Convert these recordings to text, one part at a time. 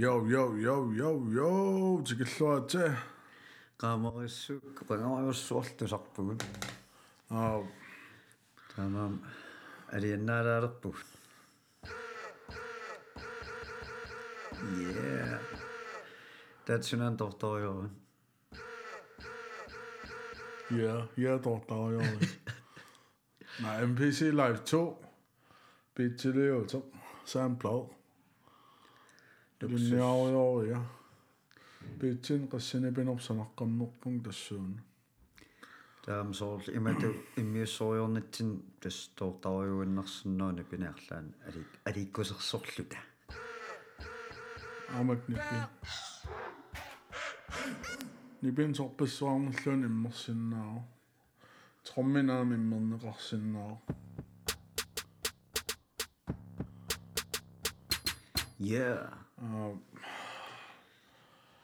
요요요요요 지킬로아째 까마리스 까마리스올때 작품은 아 tamam ariannaaraarerpug yeah tatsunan tortoriorun ja ja tortoriorun nej MPC Live 2 Bitcheleo 2 Soundcloud Linjaaria Bittin qassinipinersanaqqammerpung tassuun taam soorl imatu immiussoriornitsin tas tortoriuinnersinnuuni piniarlaan ali alikkusersorluta Amak nippi Nipin sorpassuarnerluun immersinnaa Tromminaam immerneqarsinnaa yeah аа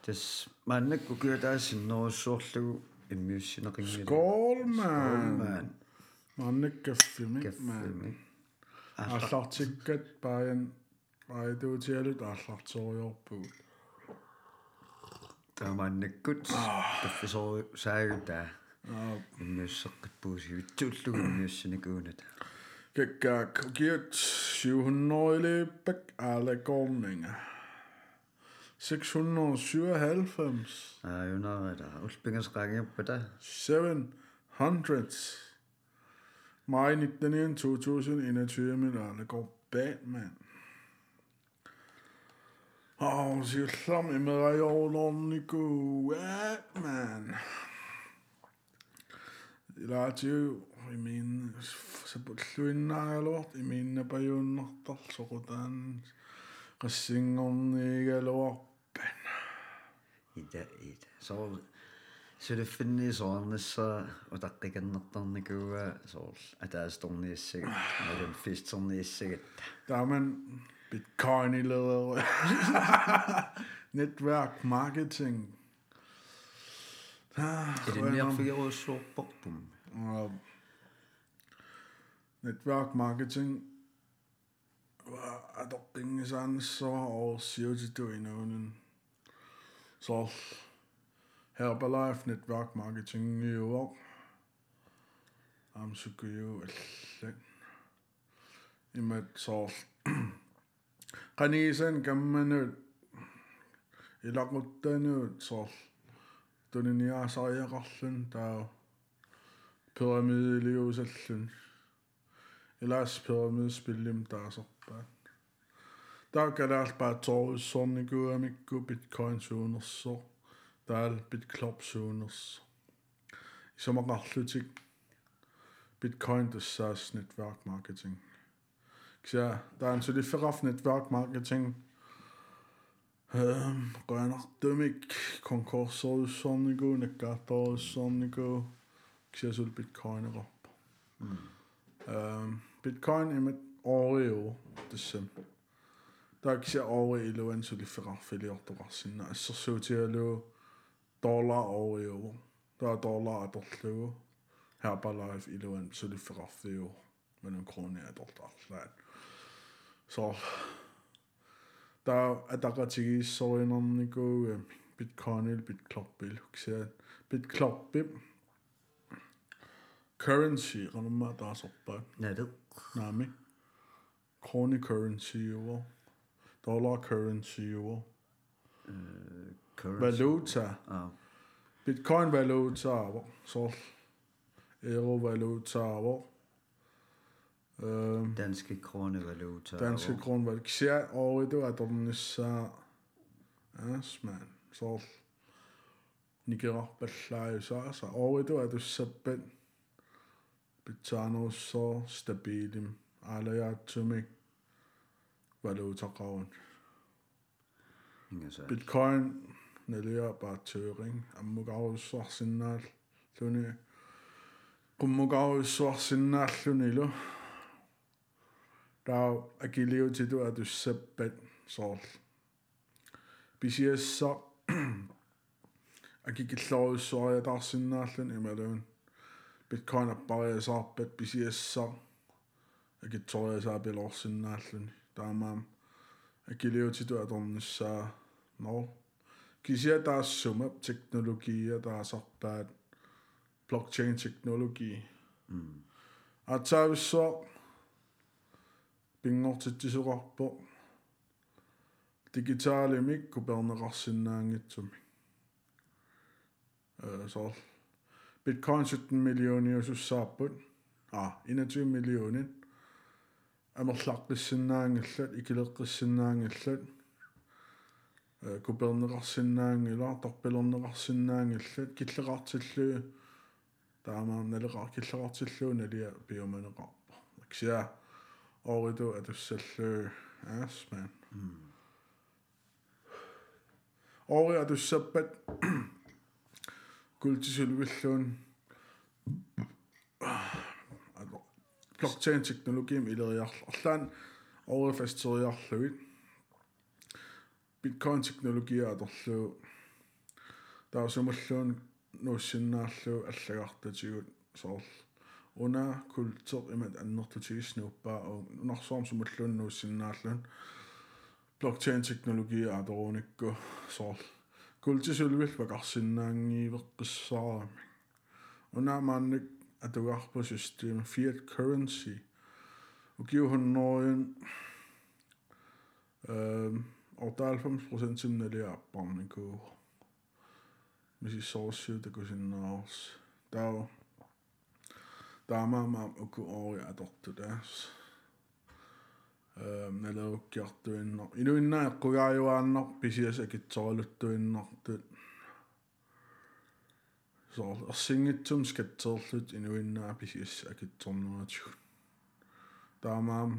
tas maannakku kiutaassinnerussuorlugu immiussineqingilu Skål man man Mannikkaffimi man kaffimi аллартиккат паян паятуутиалут аалларториорпугут таамааннаккут таффисори саагута аа иммиуссеққиппуусивитсууллугу иммиуссиникуунат кеккаак киут 700-илиппак аалакорнинга 697. 아유나다 울빙스가게 det. 700. Maj 19. 2021, men Arne går bag, mand. Åh, oh, slum i med dig over i go. Ja, mand. Lagde i min sebutluinna lort, i mine bajonatter, så hvordan resingerne ikke lort ida ida соор сулиффинни соорнisса утаққиканнертарникууа соор атаасторнииссагат малун фистернииссагат Damen bitcoin i leder netværk marketing Ah, илинниарфигеруссуорпартум og netværk marketing var at opbringe sådan så og siger til du i nogen så Herbalife netværk marketing i år am så kunne jo i med så kanisen kan man nu i laguttanut så tuniniaasariaqarlun taa pyramidiliusallun илаас pyramidspillim taaserpaat taakalaarpaat tarkkadaspäätsoovissonnikyämikku bitcoin suunersso taal bitclub suunersso isomakarlutik bitcoin tessaas network marketing. Mm. Ksia taan sulifferaf network marketing. Ehm qoanartumik konkursorussornigu nakkaattorussornigu ksia sul bitcoinerop ehm bitcoin imat oreo tessam taakse ori iluan suliffeqarfiliortoqarsin assersuutialu dollar ori uvo taa dollar atorlugu Herbalife iluan suliffeqarfiu manun krone atortaarlaat so taa ataqatigissorinarniku bitcoinil bitklorpil uksiat bitklorpip currency qanamma taasorpaat nalu naami krone currency uvo Dollar currency, euro. Uh, øh, currency. Valuta. Uh. Bitcoin valuta, så euro valuta, Øhm, danske kronevaluta. Danske kronevaluta. Ksia ori du at omnissa. Yes, man. Så nigera ballai så så det du det, du sabben. Bitano så stabilim. Ala ya tumik valuta qawun bitcoin nalia baattuuring ammuqarussuarsinnaal luni qummuqarussuarsinnaallunilu taa akiliutitu atussappat soorl pisiassa akikillorussuariataarsinnaallun imaluun bitcoin appariasaarpat pisiassa akittoriasaapiloorsinnaalluni taamaam akiliutitu atornissaa no kisia taassuma teknologia taasarpaat blockchain teknologi mm атсаависсоо пингортитсисоқарпо digitaalimik kuperneqarsinnaangitsumi э соор bitcoin 17 миллиониусуссаарпут а 21 миллионин амерлаққиссиннаангиллат икилеққиссиннаангиллат э купернеқарсиннаангила торпилернеқарсиннаангиллат киллеқартиллуи таамаа налеқар киллеқартиллуу налиа пиуманеқарпа аксиа ориту атуссаллуу аасман ори атуссаппат культисулвиллуун blockchain teknologiim ileriarl орлаан ори фастериарлугит bitcoin teknologia аторлуу таасумаллуун нууссиннаарлуу аллагартатигут соор уна культер имат аннертутигиснууппаа унарсуарм сумаллуун нууссиннаарлун blockchain teknologia аторуникку соор культисулвил вакарсиннаангиивеққиссаарами уна маанник атугаарпу систем fiat currency укиухунноориун эм 98% симналиааппарникуу мисиссоорсиу такусиннаарс таа таамаама уку ори атортутаас эм налауккиартуиннар инуиннаа эққугааюааннар писиас акитсоралуттуиннартут соор ерсингитсум скатсерлут инуиннаа писиас акитсорнератигу таамаам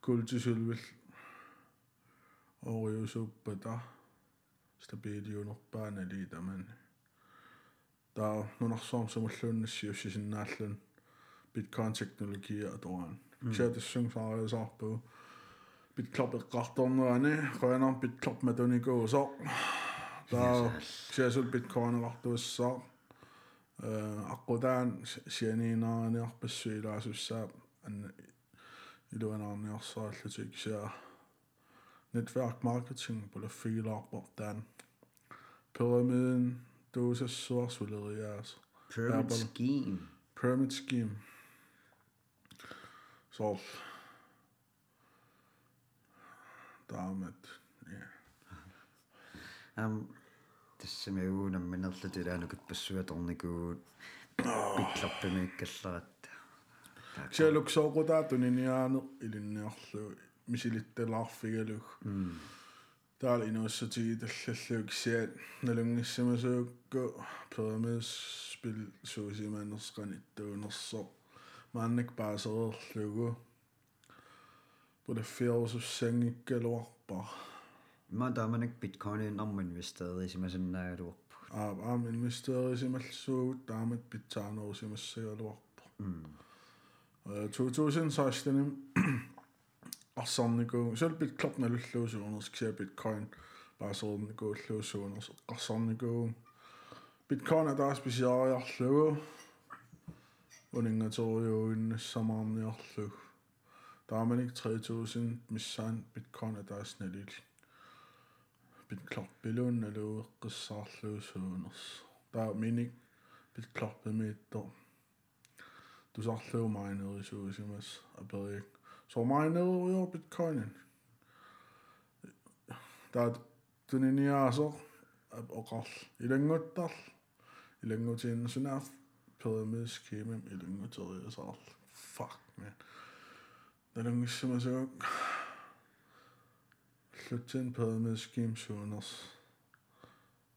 культисулвил ориусуппата стабилиунерпааналии таман таа нунарсоорм самуллууннассиуссисиннааллун биткоин технология аторан чатиссун саариусаарпу bitclub эққарторнерани қоянар bitclub матуникуусо So, xiesul bitcoinera tuissaa. Aqutaan sianiinaaniar passuilaasussaa an iluanaarniarsaallutик sia network marketing pulafiilaarportaan. Pyramiden tuusassuar suleriaas. Pyramid scheme. Pyramid scheme. So, damit ja ам тассамиуунамминерлут илаанукут пассуаторникуут пикларпимиккалларатта сиалуксоокутаатунiniaane илинниарлу мисилитталаарфигалуг таал инуссатиги таллаллуг сиат налунгиссамасуукку pyramid spil суусимаанерсqaniттуунерсо мааннак паасерерлугу пулаффиорусуссангиккалуарпа ма тааманак биткоинин арма инвестери симасаннаагалуарпу аа аам инвестерисималлуугут таамат питсаанерусимассагалуарпа э 2016 арсарникуу сул биткоп налуллуусуунерс кися биткоин паасерникууллуусуунерс эққарсарникуу биткоин атаас писиариарлугу унингаториуиннассамаарниарлуг тааманик 3000 миссаан биткоин атаас налил биткорпилуун налуеққиссаарлуусуунерс таа миник биткорпимииттор тусарлуу майнерисуусимас аперик so майнеруйо биткоинин таа тунiniaaso оқарл илангуттар илангутииннасунаaf pyramid scheme илангутериасаарл fuck man налангиссамасуак лутсин pyramid scheme суунерс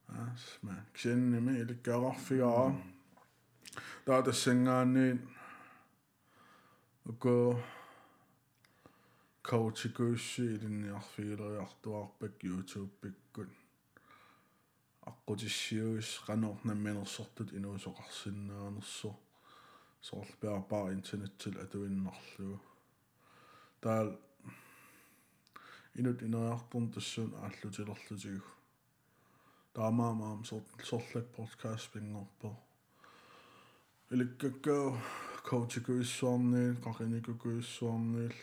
ас man ксинними иликкаарфигаа таа тассангаанни уко коучикуусси илинниарфигилериартуарпак YouTube-пиккут аққутиссиуис қанорнамминерсортут инуусоқарсиннаанерсо соорлпиарпаа интернеттил атуиннарлугу таал инут инериарторн тассуун ааллутилерлутигу таамаамаам сорлак подкаст пингорпо иликкаккаа коучикуиссуарниил қақиникукуиссуарниил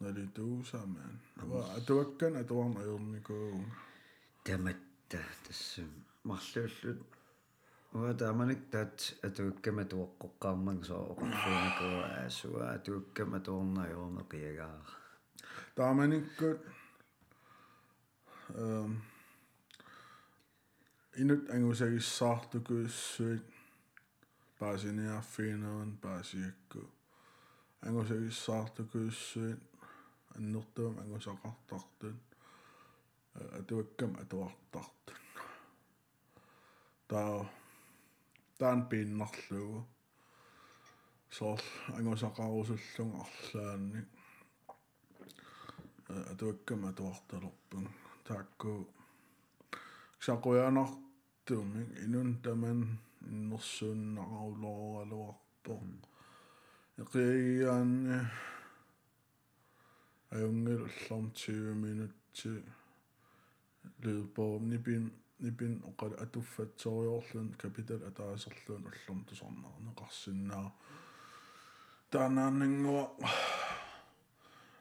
налитуусаамаан ава атуаккан атуарна аерникуу таматта тассум марлууллут уа тааманик таат атуаккама туоққоққарнан соо оқорфуунакуа аасуа атуаккама туорнаёрнеқиагаа тааманиккут эм инут ангусагиссаартукуссуит паасиниарфиинеран паасиакку ангусагиссаартукуссуит аннертуам ангусақартартут атуаккам атуартартут таа таан пииннарлугу соор ангусақарусуллун арлаанни атуаккам атуарталерпун таакку сақуянартуми инун таман иннерсууннақарулооралуарпо эқиаанни аюнгилулларм 20 минутти лидбоо нипин нипин оқал атуффатсориорлун капитал атаасерлуун уллум тусарнарне қарсиннаа танаанангуа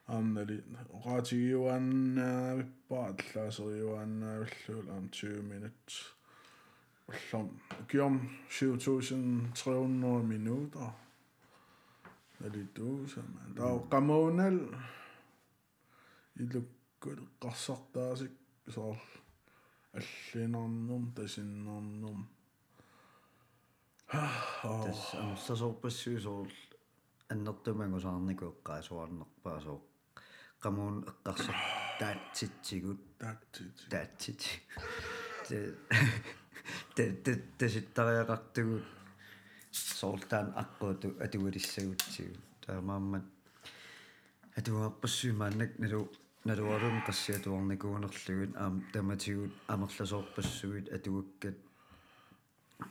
амнали оqaатигиуаннаа виппаа аллаасериуаннаавиллуул ам 20 минут уллум киом 7300 минутер налитуусама таа qamуунал илуккут қарсартаасик соор аллинарнум тасиннарнум тас амсасорпассуусоор аннертумангусаарнику эққаасуарнерпаа соо qamуун эққарсар таатситсигут таатсит таатсит те те те теситтариақартугут соортаан аққууту атугалиссагутсигу таамааммат атуарпассуимааннак налу налуарун qassiatuarnikuunerlugut aam tamatigut амерласоорпассуит атуаккат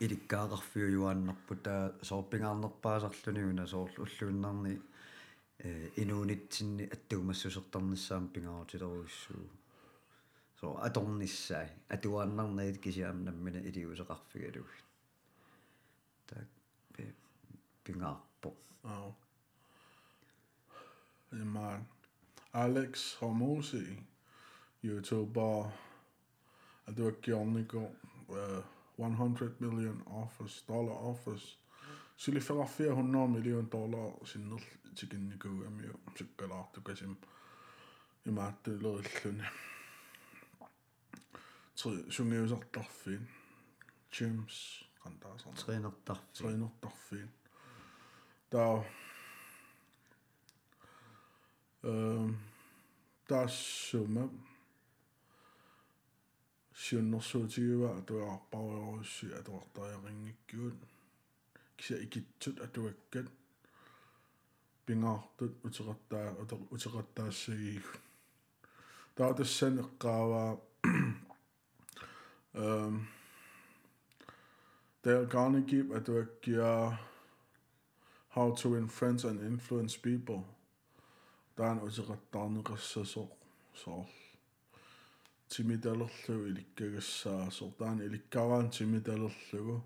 иликкаақарфиу юааннарпу таа соорпингаарнерпаасарлуниуна соорлу уллуиннарни э инуунитсинни аттуумассусертарнissaам пингаартилеруиссуу со аторниссаа атуааннарнаит кисиаамнаммина илиусеқарфигалуг так пингаарпо аа иман Alex Hormozy YouTuber адуаккиорнико 100 million offers dollar offers сулифеқарфиа 100 миллион доллар синнер тикинникуу амиу суккалаартукасим имааттулериллуни три сунгиусартарфин James qantaasar тренертарфи тренертарфин таа эм тассума сиуннэрсуутигуа атуаарпаруйорусси атуартариарингиккуут кися икитсут атуаккат пингаартут утераттаа утераттаассагиигут таа тассан эққааваа эм Dale Carnegie атуаккиа How to win friends and influence people. Таан усеқаттаарнеқассасоо соор тимиталерлугу иликкагассаасоо таан иликкараан тимиталерлугу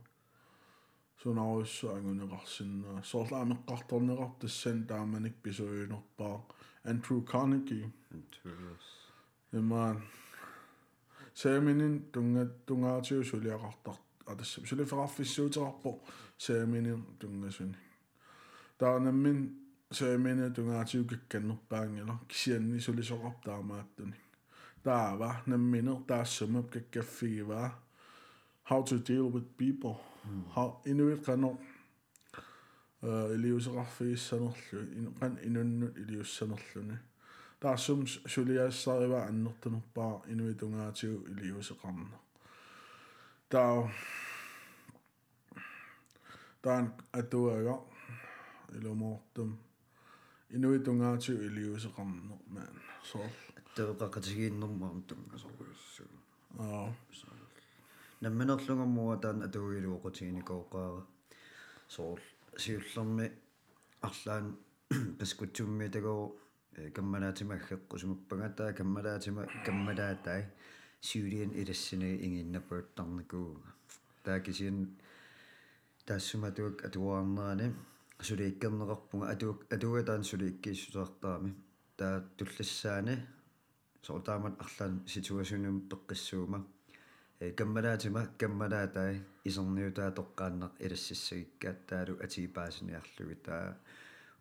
сунааруссу ангунеқарсиннаа соорлаамеққарторнеқар тассан тааманик писуюнерпаа Andrew Carnegie имаан сааминин тунгат тунгаатиу сулиақартар атассам сулифеқарфиссуутерарпо сааминин тунгасуни таанаммин саамина тунгаатиу какканнерпаангила кисианни сулисоқар таамааттуни таава намминер таассумап каккаффигиваа how to deal with people how inuit qano э илиусеқарфигиссанерлу инеқан инуннут илиуссанерлуни таассум сулиаассарива аннертунерпаа инуитунгаатиу илиусеқарна таа таан атуага илумоортум инуитунгаатиу илиусеқарнер маан соор теэқақатигииннэрмаам тунгасоруйуссуу аа намминерлугаммуа таан атугилуоқутигиникооқаара соор сиуллерми арлаан паскутсумми тагоо каммалаатимаггеққу сумаппагатаа каммалаатима каммалаатай сиулиан илассини ингиннапуаттарникууга таакисиан таассуматуак атуаарнерани сулииккернеқарпунга атуак атугатаан сулииккииссутаартаами таа туллассаани соотаамат арлаан ситуасиунум пеққиссуума. э каммалаатима каммалаатай исерниутаа тоққааннақ илассиссагиккаат таалу атигипаасиниарлуги таа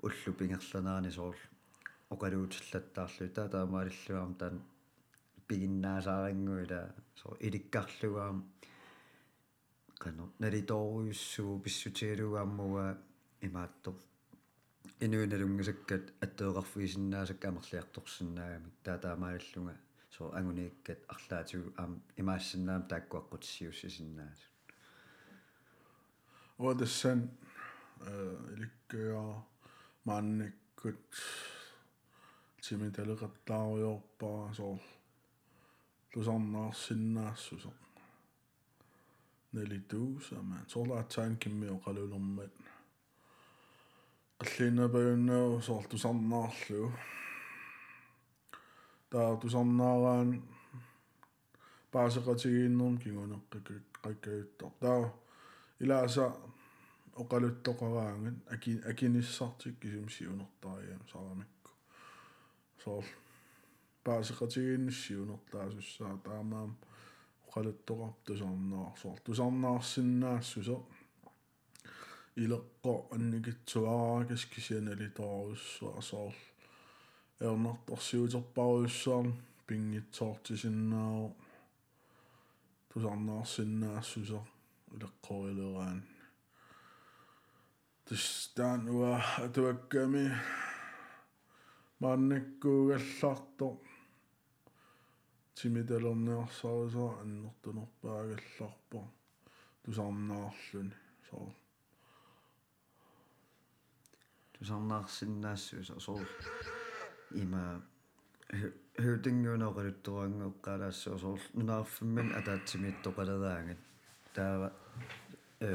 уллу пингерланаани соорл оқалуутиллаттаарлу таа таамаалиллуаам таан пигиннаасаарингуила со иликкарлугаам кано налиторуйуссуу писсутигалугааммуа имаатто инуиналунгасаккат аттеэқарфуисиннаасак амерлиарторсинаагамик таатаамааллунга со агунииккат арлаатигу аам имаассиннаам тааккуаққутиссиуссисиннаас Odessan ilikkaa mannikkut timitaleqattaariorpaa soor tusarnaarsinnaassuse nelituusama soorlaatsain kimmi oqalulummat qalliinapayunnau soor tusarnaarlu taa tusarnaaraan paaseqatigiinnerm kinguneqqakayuttor taa ilaasa oqaluttoqaraangan aki akinissartik kisumsiunertariam saramikku soor paaseqatigiinnissiunertaasussaa taamaam oqaluttoqar tusarnaar soor tusarnaarsinnaassuse ileqqo annikitsuarakas kisianalitorussua soor eornartorsiuterparuissaam pingitsoortisinnaaru tusarnaarsinnaassuse ileqqorileraан тстан уа атуакками мааннаккуугаллаарто тимидалерниарсарисаа аннертунерпаагалларпо тусарнаарлүни соо тусарнаарсиннаассуса соо има хөөтингуунеқалутторангеққалаассуу соор нунаарфимман атаатсимиттоқалераангат таава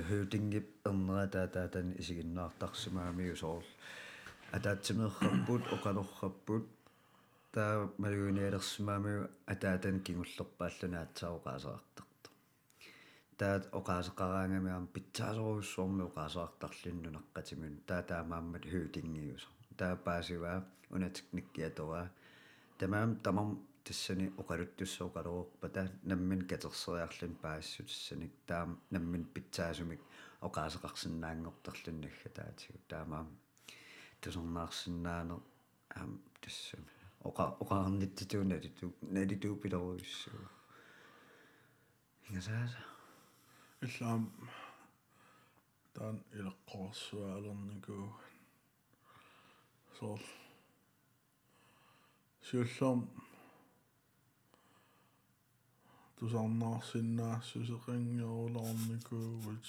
хөөтингип эрнера таатаатани исигиннаартарсимаамиу соор атаатсимеерраппут оқалорраппут таа малуиниалерсимаамиу атаатан кигуллерпааллуна атсаоқаасаартарта таат оқаасеқараангамиам питсаасоруссуорми оқаасаартарлинну наққатимун таатаамааммат хөөтингиуса таа паасиваа унатик никкиатораа тамаам тамам тассани оқалуттуссооқалорууппата наммин катерсериарлун паассу тассаник таам наммин питсаасумик оқаасеқарсинаангортерлуннагга таатигу таамаам тусернаарсинаанер аам тассами оqa oqaarnittituuna litu nalituu piloruissuu ingasaasa иллаам таан илеққорсуаалерникуу соор сиуллаам тусарнаарсиннаассусеқингерулаарникуугут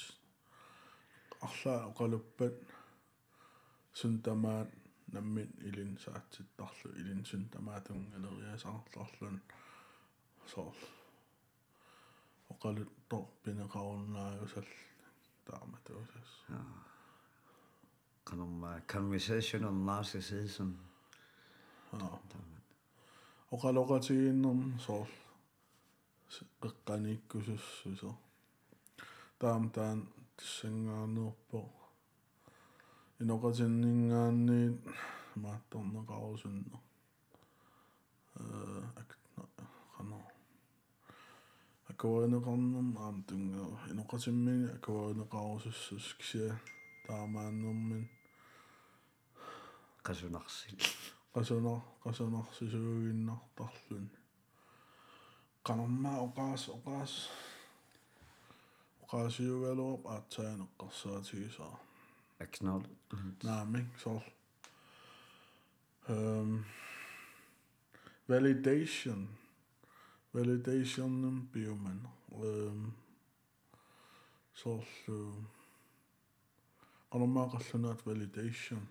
арлаа оқалуппат сунтамаат наммит илин саатситтарлу илин сунтамаатунгалериасаарларлун соор оқалуттор пинеқаруннаагусал тааматуусас канамма conversational narcissism. Оқалоқатигииннерм соор qeqqanikkusussuse taam taan тассангаарнерпо иноқатиннингаанниит маатторнеқарусунно э акна қано акуанеқарнерм аам тунгаа иноқатиммини акуанеқарусуссус кися таамааннэрмин. Qasунарсил qasuna qasунарсисуугиннартарлун qanammaa oqaas oqaas oqaasiugaluup aatsaaneqqarsaatigisaa acknowledge naamik sor um validation. Validationnum bioman um sor qanammaa qallunaat validation.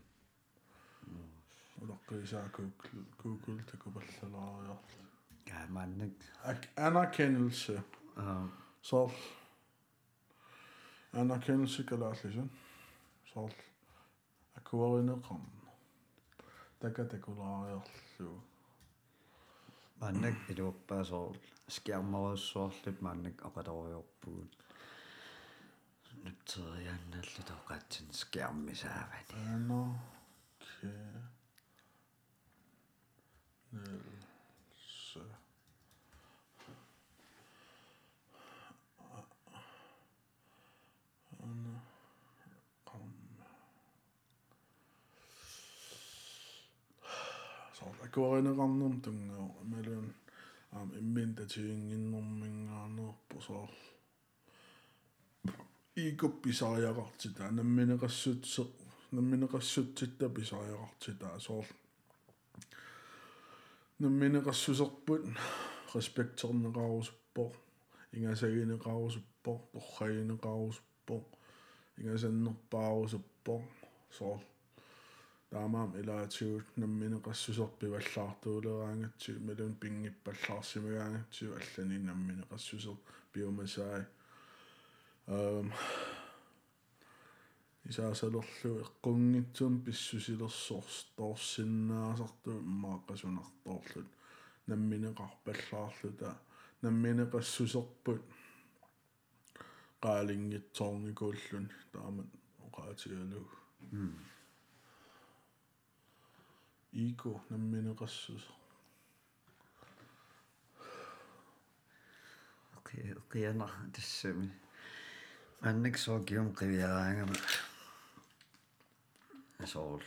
Ulaqqiisaa google google takupallalaariarlu gaamaannak anerkendelse аа så anerkendelse kalaallisun så akuarineqarn takatakulaariarlu мааннак илууппаасоор скиармаруссуарлут мааннак оқалориорпуут нутсерианналлу тоқатсин скиармисаавани ana ke så Anna kom så акуаринеқарнерм тунгео амалуун аам иммин татигингиннэрмингаанерпо соо икупписариақартита намминеқассутсеқ намминеқассутситта писариақартита соор намминеқассусерпут респектернеқарусуппо ингасагинеқарусуппо торрагинеқарусуппо ингасаннерпаарусуппо соор таамаам илаатигут намминеқассусерпиваллаартуулераангатсиг малун пингиппаллаарсимагаангатсиг аллани намминеқассусер пиумасаи исаасалерлу эққунгитсуум писсусилерсоорс тоорсиннаасарту мааққасунартоорлут намминеқарпаллаарлута намминеқассусерпут qaaliнгитсоорникууллун таамат оqaатигалуг ико намминеқассус. Океана тассами анник соокиум қивиараангама асоол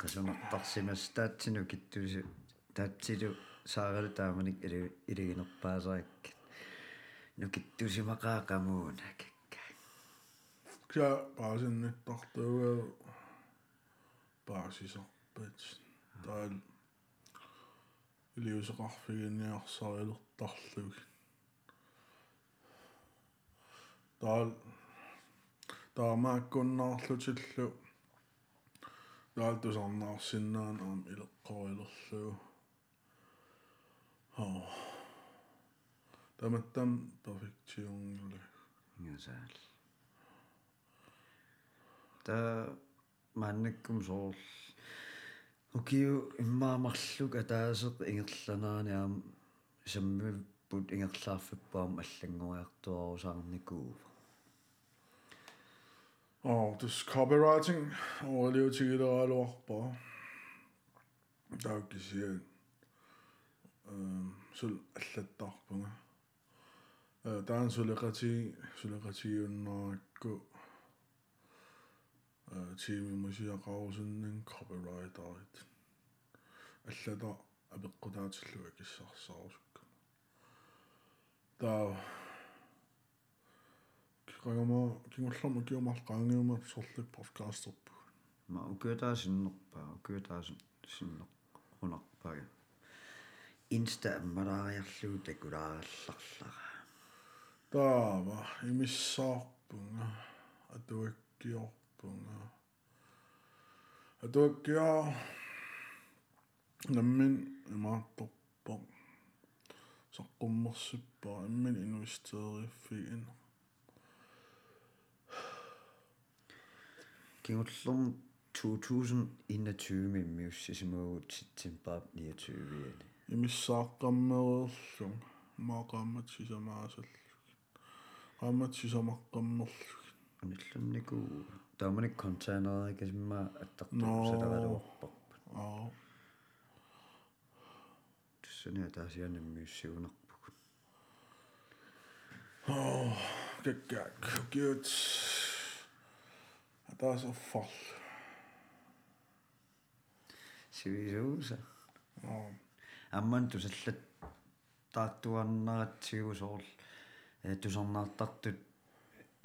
qasунартарсимас таатсину киттуси таатсилу сааралу тааманик или илигинерпаасаакк нукиттусимақаақамууна кикка кя паасинниттартугаа паасисарпат таал илиусеқарфигиниарсарилертарлуг таал таамааккуннаарлутиллу таал тусарнаарсиннаан аам илеққорилерлугу оо таматтам перфектиунгулу ньюсаал та маннаккум соорл укиу иммаамарлук атаасеқ ингерланаани аам саммиппут ингерлаарфиппаам аллангуриартуарусаарникуу Og det copywriting overlever til et år eller på. Der er ikke sige, så alt der på mig. Der er en solidaritet, solidaritet under gå. Til min musik og rave sådan en copywriter. Alt der er begået der til at ikke så så. Der qagama kingullarmu kiumarl qaangiuma sorlik podcastorpu ма укуутаасиннерпаа укуутаасын синнер унарпага инста аммалаариарлуу такулааралларлара таава имиссаарпунга атуаккиорпунга атуаккиа наммин имаатторпо саққуммерсиппаа иммин инвестерииффигин кингуллерм 2021 миммиуссисимагут ситсимпаап 29 имиссааққаммереерлун маақааммат сисамаасаллу qaammat sisamarqammerlug аниллуннику тааманик контейнери кисимма аттартуу салавалуарпарпут аа туссани атаасианам миуссигунарпук аа гэггак гют атаас оффал сивисууса аа амман тусаллат таартуарнаратсигу соорл э тусарнаартартут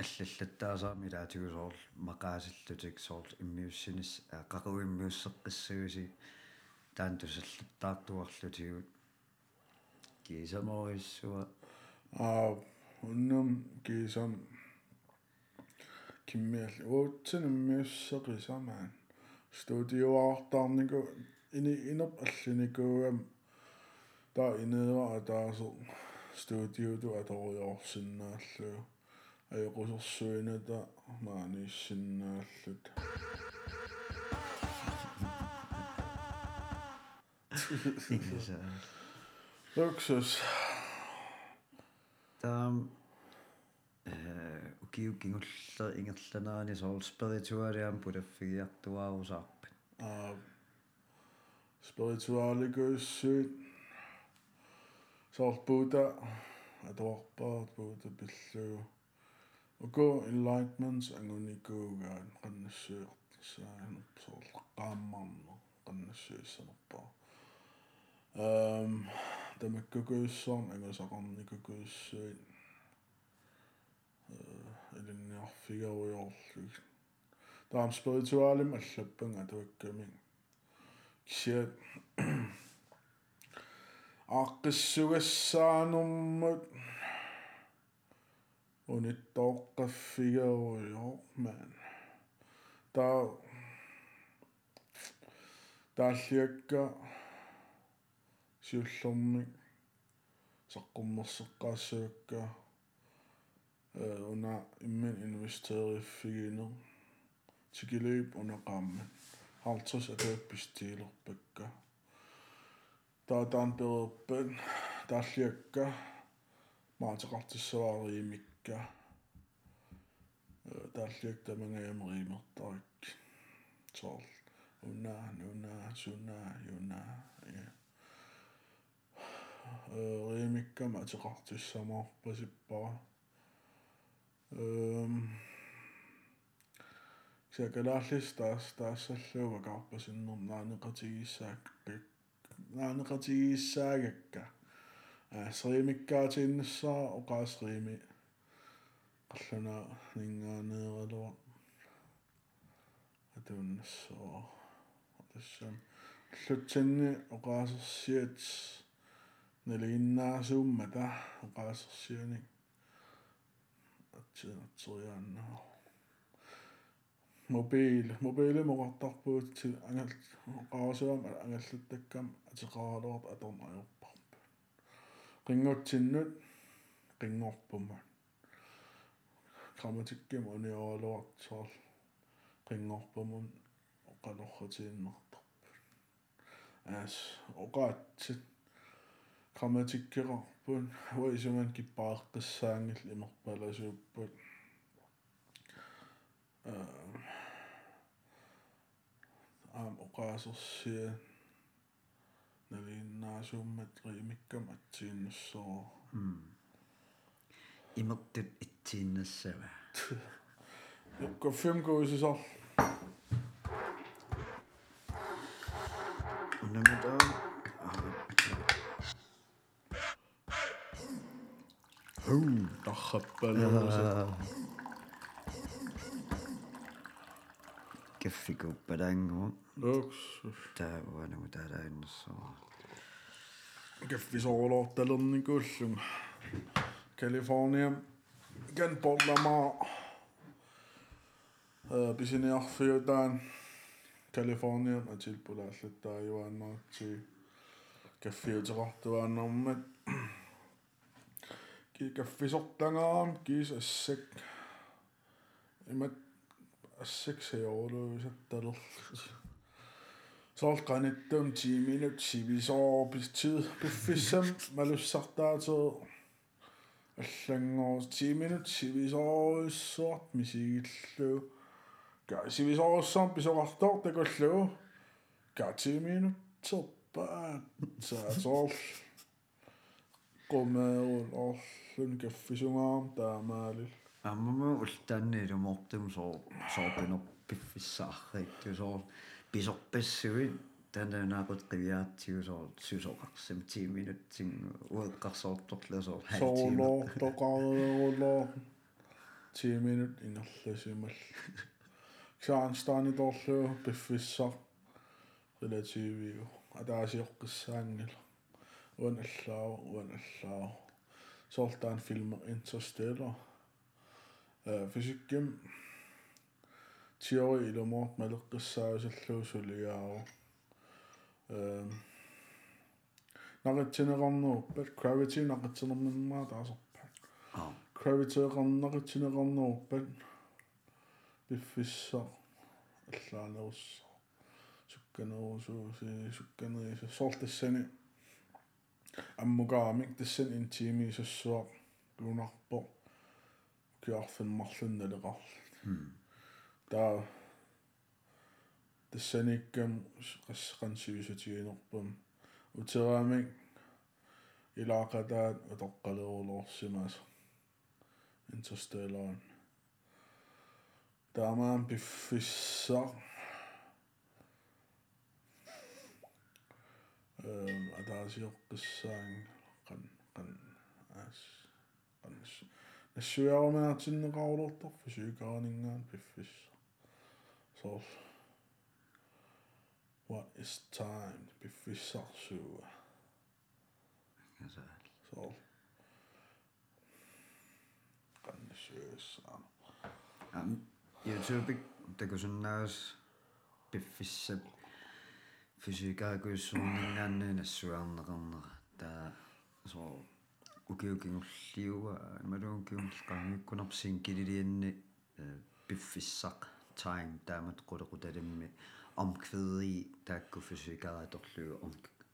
аллаллаттаасаами лаатигу соорл мақаасиллутик соорл иммиуссинис қақуиммиуссеққиссагуси таан тусаллаттаартуарлутигут кисамориссуа аа уннум кисам киммиал уутсинаммиуссеқисамаан студиоаартаарнику ини инерп аллиникуугам таа инеера атаасо студиоту аториорсиннааллу аюқусерсуината маанииссиннааллут ингиса луксус kiu kingulla ingerlanaani soorspirituaaliam pulaffigiartuaarusaarpin aa spirituaalikussuut soorpuuta atorpaart puuta pilluu uku enlightenment angunikuugaan qannassuuertissaanum soorleqqaammarnu qannassuissanerpaa ehm tamakkukuussorm angusaqarnikukuussuit э илинниарфигеруйорлуг таам спиритуалим аллаппанга туакками кисиат аққиссугассаанэрмут униттооққаффигеруйоо таа тааллиакка сиуллэрмик саққуммерсеққаассуакка э уна иммин инвестериффигинер тикилип унеқааммат халтус атуаппистиилерпакка таатаан перерпат тааллиакка маатеқартиссаваариимикка э тааллиак тамангаямеримертарик соор уна нуна суна юна я римиккама атеқартиссамаарпасиппара эм сакалааллис таас таассаллуува карпасиннер наанеқатигиссаак наанеқатигиссаагакка а сримиккаатииннассаа оқаасрими қаллана нингаанеералуа атууннассоо тассам лутсанни оқаасерсиат налигиннаасууммата оқаасерсианик атсинатериааннаа мобил мобиле моqartarpuut ангал qaasuam ангаллаттаккам атеқаралуарт аторнаюрпарпа qinngutsinnut qinngorpuma grammatikkim uniorluart soor qinngorpumun oqalorratiinnertarpa аас oqaatsit grammatikkerarpun уисуман киппааққиссаангил имерпаласууппут аам оқаасерсия налииннаасууммат риимиккам атсииннассоо имертут итсииннассава hwn, doch ypyn. Gyffi gwybod angw. Da, wan yw da rhaid yn so. Gyffi sôl o dylwn ni gwyllwm. California, gen bod la ma. Uh, Bys i ni offi o dan. California, a tilbwyd allu da i wan o. Gyffi o drot o wan. Kiikä visuttangaan, kiisessek. Imat assiksi jouluisettelut. Solkanittum 10 minut sivisoopistid puffissam malussartaatu. Allangoos 10 minut sivisoorissort misigillu. Kaa sivisoorissaan pisorartor takullu. Kaa 10 minut soppaat. Saatoll. qomaaruun oorlun kaffisugaam taamaalil аммама ултаанни илумоортум соо соорпинер пиффиссааррик соо писорпассуи тананаақут қивиаатсигу соо сусоқарсам 10 минуттин уэққарсоорторла соо sooloo toqaruleruloo 10 minut ingerlasimal xaanstaanitorlu piffissar relativiu ataasiorqissaangila uan allaau uan allaau soortaan filmer interstellar fysikkim teori ilumort maleqqissaausalluu suliaaru ehm naqitsineqarnuuppat gravity naqitsinerminmaa taaserpat аа gravity qarnaqitsineqarnuuppat piffissa allaanerussa sukkanerusuusi sukkaneriisa soortassani аммугаамик тассан интимисассуа лунарпо киарфиммарлунналеқар таа тассаниккам qassaqansivisutigиинерпам утераамик илаақатаат утоққалеруулоорсимаас интерстеллар таамаан пиффиссаа Ehm, um, atasiokkisaangan qan as qan nassuiarumanartinneqarulortorfu suukaringaan piffis so what is time piffissarsuua kasaal so qan nassuiassaan ah. am youtube takusunnaas piffissap фисикаагуиссуунингаанни нассуаарнеқарнера таа so укиукингуллиуа малуункиунлеқарниуккунарсин килилианни пиффиссақ time таамат қулеқуталимми omkvædi taakku fysikaatorlugu om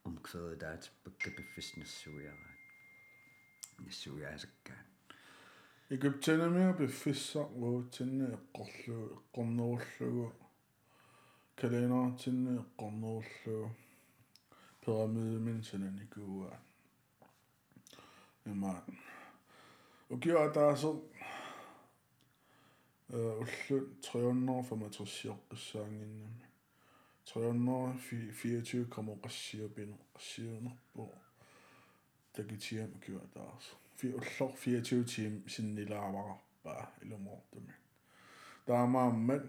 omkvædi taat pakka piffisnassuiaraa нассуяасаккаа Egyptianamia biffissa ruutinni eqqorlu eqqornerullugu kalenderatinni eqqornerullugu pyramidemin sananikuua има укиа таасе э уллу 365 324 kommer qassiupinu qassiunerpu takitiam укиа таарс фи уллор 24 тим синнилааварпаа илумоортуми таамааммат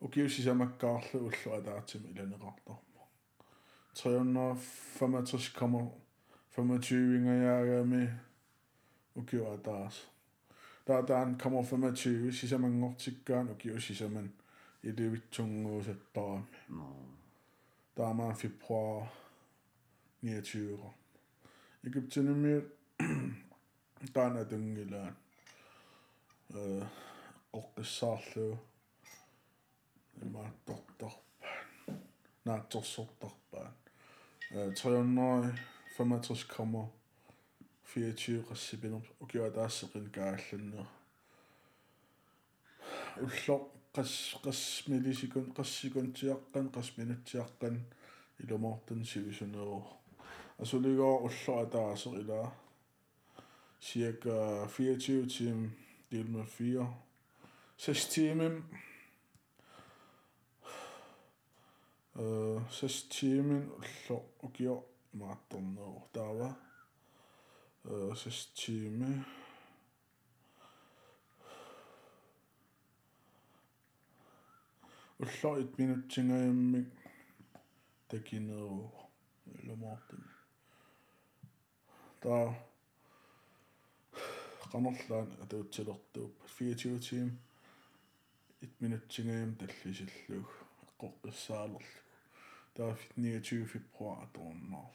укиусисамаккаарлу уллу атаатсими иланеқарторпу 365 25-ingajagami ukiwa taas. Taataan kamo 25 sisamangortikkaan ukiwa sisaman ilivitsunguusattaraami. Taamaan februar 29. Egyptinimi taana tungilaan. Øh, qoqqissaarlu imaattortarpaan naatsorsortarpaan 300 65,24 qassipinер укиа таассеқин каалланнер улло qas qas millisекунд qassikuntиаққан qas минутсиаққан илумоортун сивисунеру асулигоо улло атаасер илаа cirka 24 timer delt med 4 6 timer øh 6 timer ullo ukio маатторнеру таава э системе улло 1 минутсингаяммик такинеру ломаартин та qanarlaan atuutsilortuup 24 tiim 1 minutsingaam tallisillug eqqoqqissaalerlu der 29 februar donald.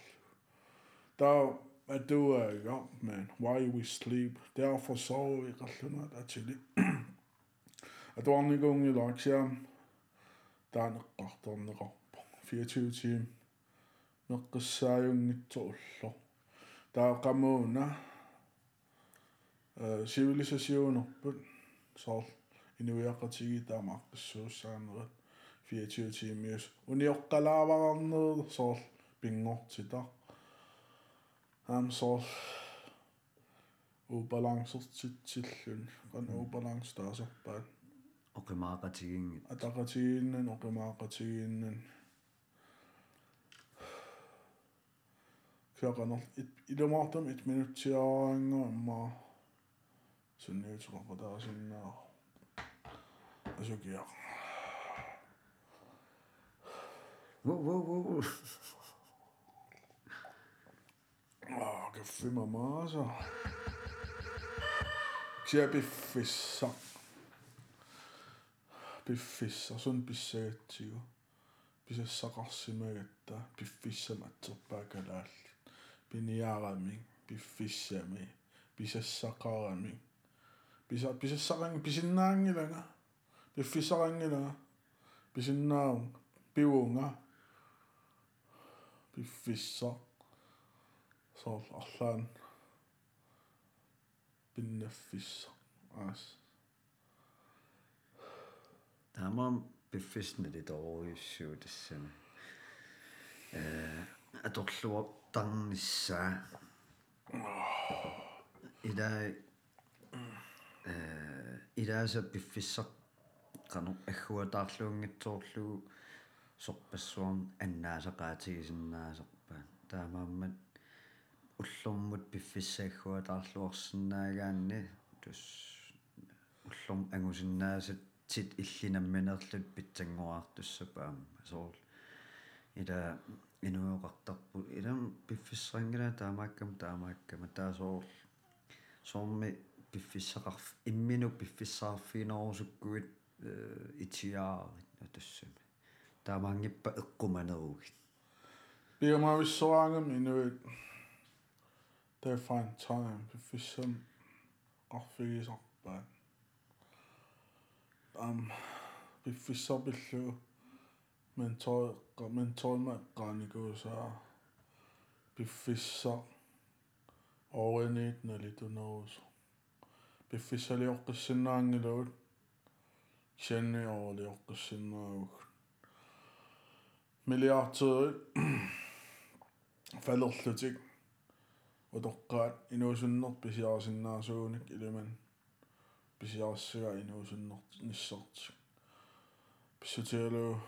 Thou ado a young man, why we sleep, derfor sover vi reluner der til. At dronning unge i laksjern, der er nok godt dronning op. 24 timer. Nok sær unge tåler. Der er gamle Sivilisation øh, oppe, så inuerqatigi taamaqqissuussaaneret 24 tiimius uniоqqalaavaarnerlu soor pingortita aam soor ubalansertitsillun qan ubalans taaserpaat oqimaaqatigingit ataqatigiinnan oqimaaqatigiinnan kørqanor ilumаарtam 1 minutsiaraanga imma sunniuteqaqataasinnaar asukiaq Wow, wow, wow. Åh, que fuma massa. Tinha befissão. Befissa, se on biseettiö. Bise sakassimeetta, befissamattu päkälälli. Piniarami, befissami, bise sakarami. Bise, bise sarang, bise nangilaga. Befissarangilaga. Bise naung, biunga. Piffissa. Sol allan. Pinneffissa. As. таамаам пиффиснали торуйуссуу тассами э аторлуа тарниссаа илаа э илааса пиффиссақ qanu аггуатаарлуунгитсоорлугу сорпассуарн аннаасақаатигисиннаасерпа таамааммат уллормут пиффиссааггуатаарлуарсинаагаанни тус уллорм ангусиннаасат тит иллинамминерлут питсангуаартуссапаама соор ила инуоqartarpu илам пиффиссарангила таамааккам таамааккама таасоор соорми пиффиссақарф иммину пиффиссаарфинерусуккуит итиаарит атассами таамаангиппа эққуманеругит биомависсораангам инуит they find time пиффиссам qarfigisarpaat am пиффиссарпиллу ментор менторма qaanikууsaa пиффисса оренит налитунерус пиффиссалиоққиссиннаангилуут ксянни оолиоққиссиннаагуг миллиардтери фалерлутик утоққаат инуусуннер писиарсиннаасууник илиман писиарссага инуусуннер ниссартик писсутиалу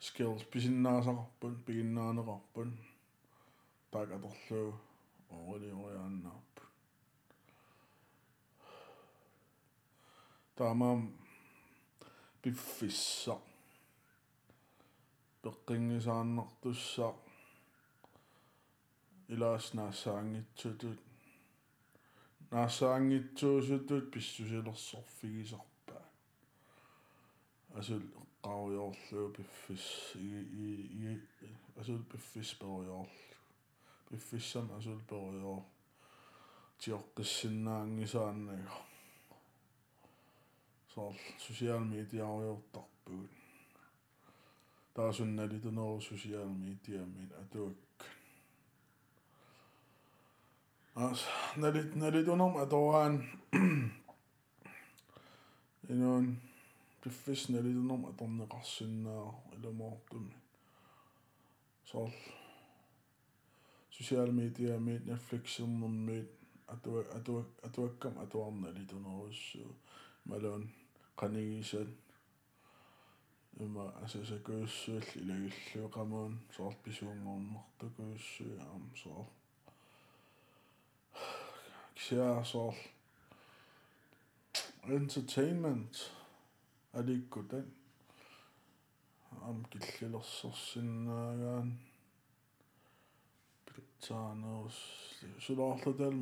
skills писиннаасақарпун пигиннаанеқарпун таак аторлуу оорилиориааннаарпу таамаам пиффисса пеққингисааннартуссаа илааснаассаангитсутут наассаангитсуусутут писсусилерсорфигисарпаа асул qauyorlu piffis i i asul piffis perior piffissam asul perior tiorqissinnaangisaannaga soor social media ariortarpugut taasunnalituneru social media min atuak as nalit nalitunerm atoraan inun пиффисналилунэрм аторнеқарсиннаа иламоортумми соор social media мит netflix-ернэрмит атуа атуа атуаккам атуарналитунеруссуу малуун qanigисат има асасакууссуул илагиллуу qamуун соор писуунгорнартукууссуу аам соор ксиа соор entertainment. Аликкутан ам киллилерсэрсиннаагаан питсаанерус сулаарлутал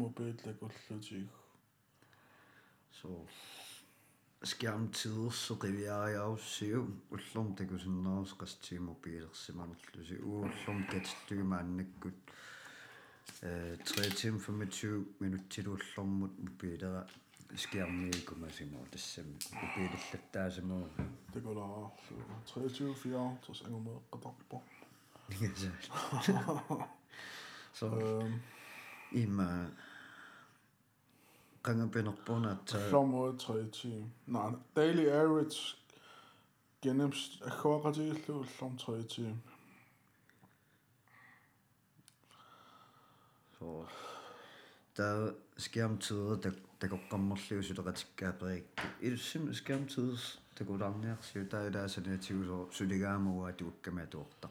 мобииллакуллутиг so скиамтидерсеқивиариаруссиу уллорм такусиннерус qastиимобилерсиманерлуси ууллорм катиллугимааннаккут э 3 тим 25 минуттилууллормут мобилера скиармиикумасимоо тассами упилиллаттаасамуу такулаарлу 23 4 тус ангумеэққатарпо so има Rangabenokbonat. Område 30. Nej, daily average genems akkuratiyillu ullum 30. So der skærmtider der der går gammerliv så der skatbrik. Er det simpelthen skærmtider der går der nær så der er der sådan et så så det gamle at du kan med dorter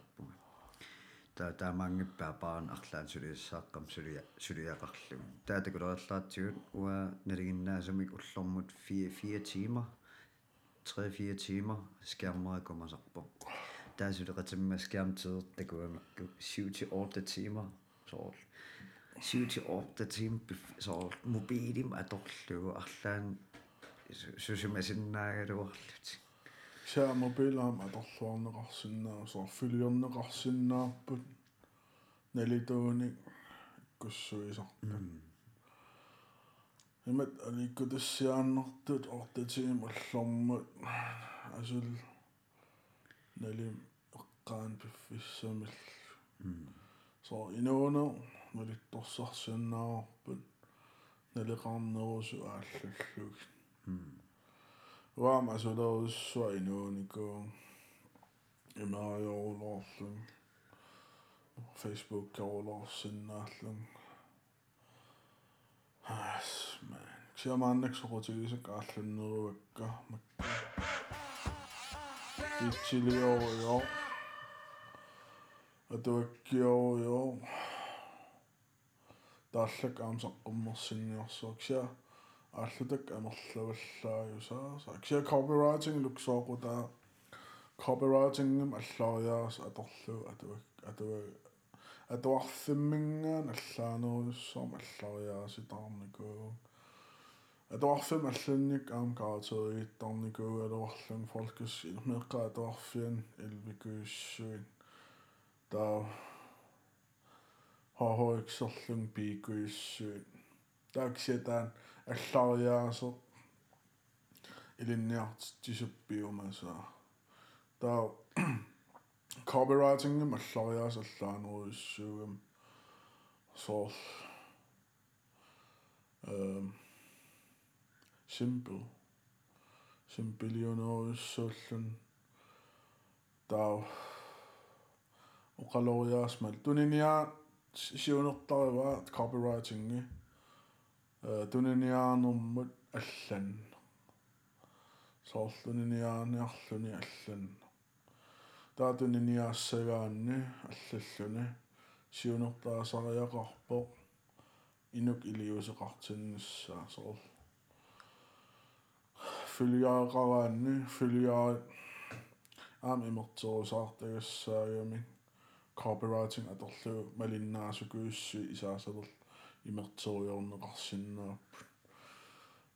таа такулераллаатсигут уа налигиннаасамик уллормут 4 4 тимер 3 4 тимер скиаммаракумасарпо таа сулеқатимма скиамтидер такуамакку 7 til 8 тимер соорл 7 til 8 timer så mobilim atorlugu арлаан сусимасиннаагалуарлут саа Мобилаам аторлуарнеқарсинаа сорфилиорнеқарсинаарпут налитууник куссуисарпут имат аликкутассиааннартут ортатигим аллормут асул налим эққаан пиффиссамил со инуунер налитторсарсианнаарпут налеқарнерусу ааллаллуг uam asularussua inuunikuu imariorulorlun Facebook karulorsиннаарлун ас man. Siamaannak soqutigisak ааллуннеруакка макка китсилиорио атуаккиорио тааллак аамсаққуммерсинниорсуак сиа ааллутак амерлаваллааюсаа саксиа copywriting луксоокута copywriting-м аллариаас аторлу атуак атуа атуарфиммингаан аллаанеруссорм аллариааситаарникуу атуарфим алланник аам каатерииттарникуу алуарлун фолкус меққа атуарфиан илвикуиссуин таа хохоиксерлун пикуиссуин тааксиатаан аллариаасо илинниарт тисуппиумаса таа copywriting гэм аллариаас аллаанеруйссуугам соор эм simple simplioneriussuullun таа оқалориаасмал туниниа сиунертарива copywriting-ги э туниниаанэрмут аллан соорлуниниааниарлуни аллан таатуниниаассагаанни аллаллуни сиунертаасариақарпо инук илиусеқартиннссаа соор филиаагараанни филиаа аам имертерусаартагассаагами copywriting аторлу малиннаасукуусси исаасалер имертериорнеқарсиннааппут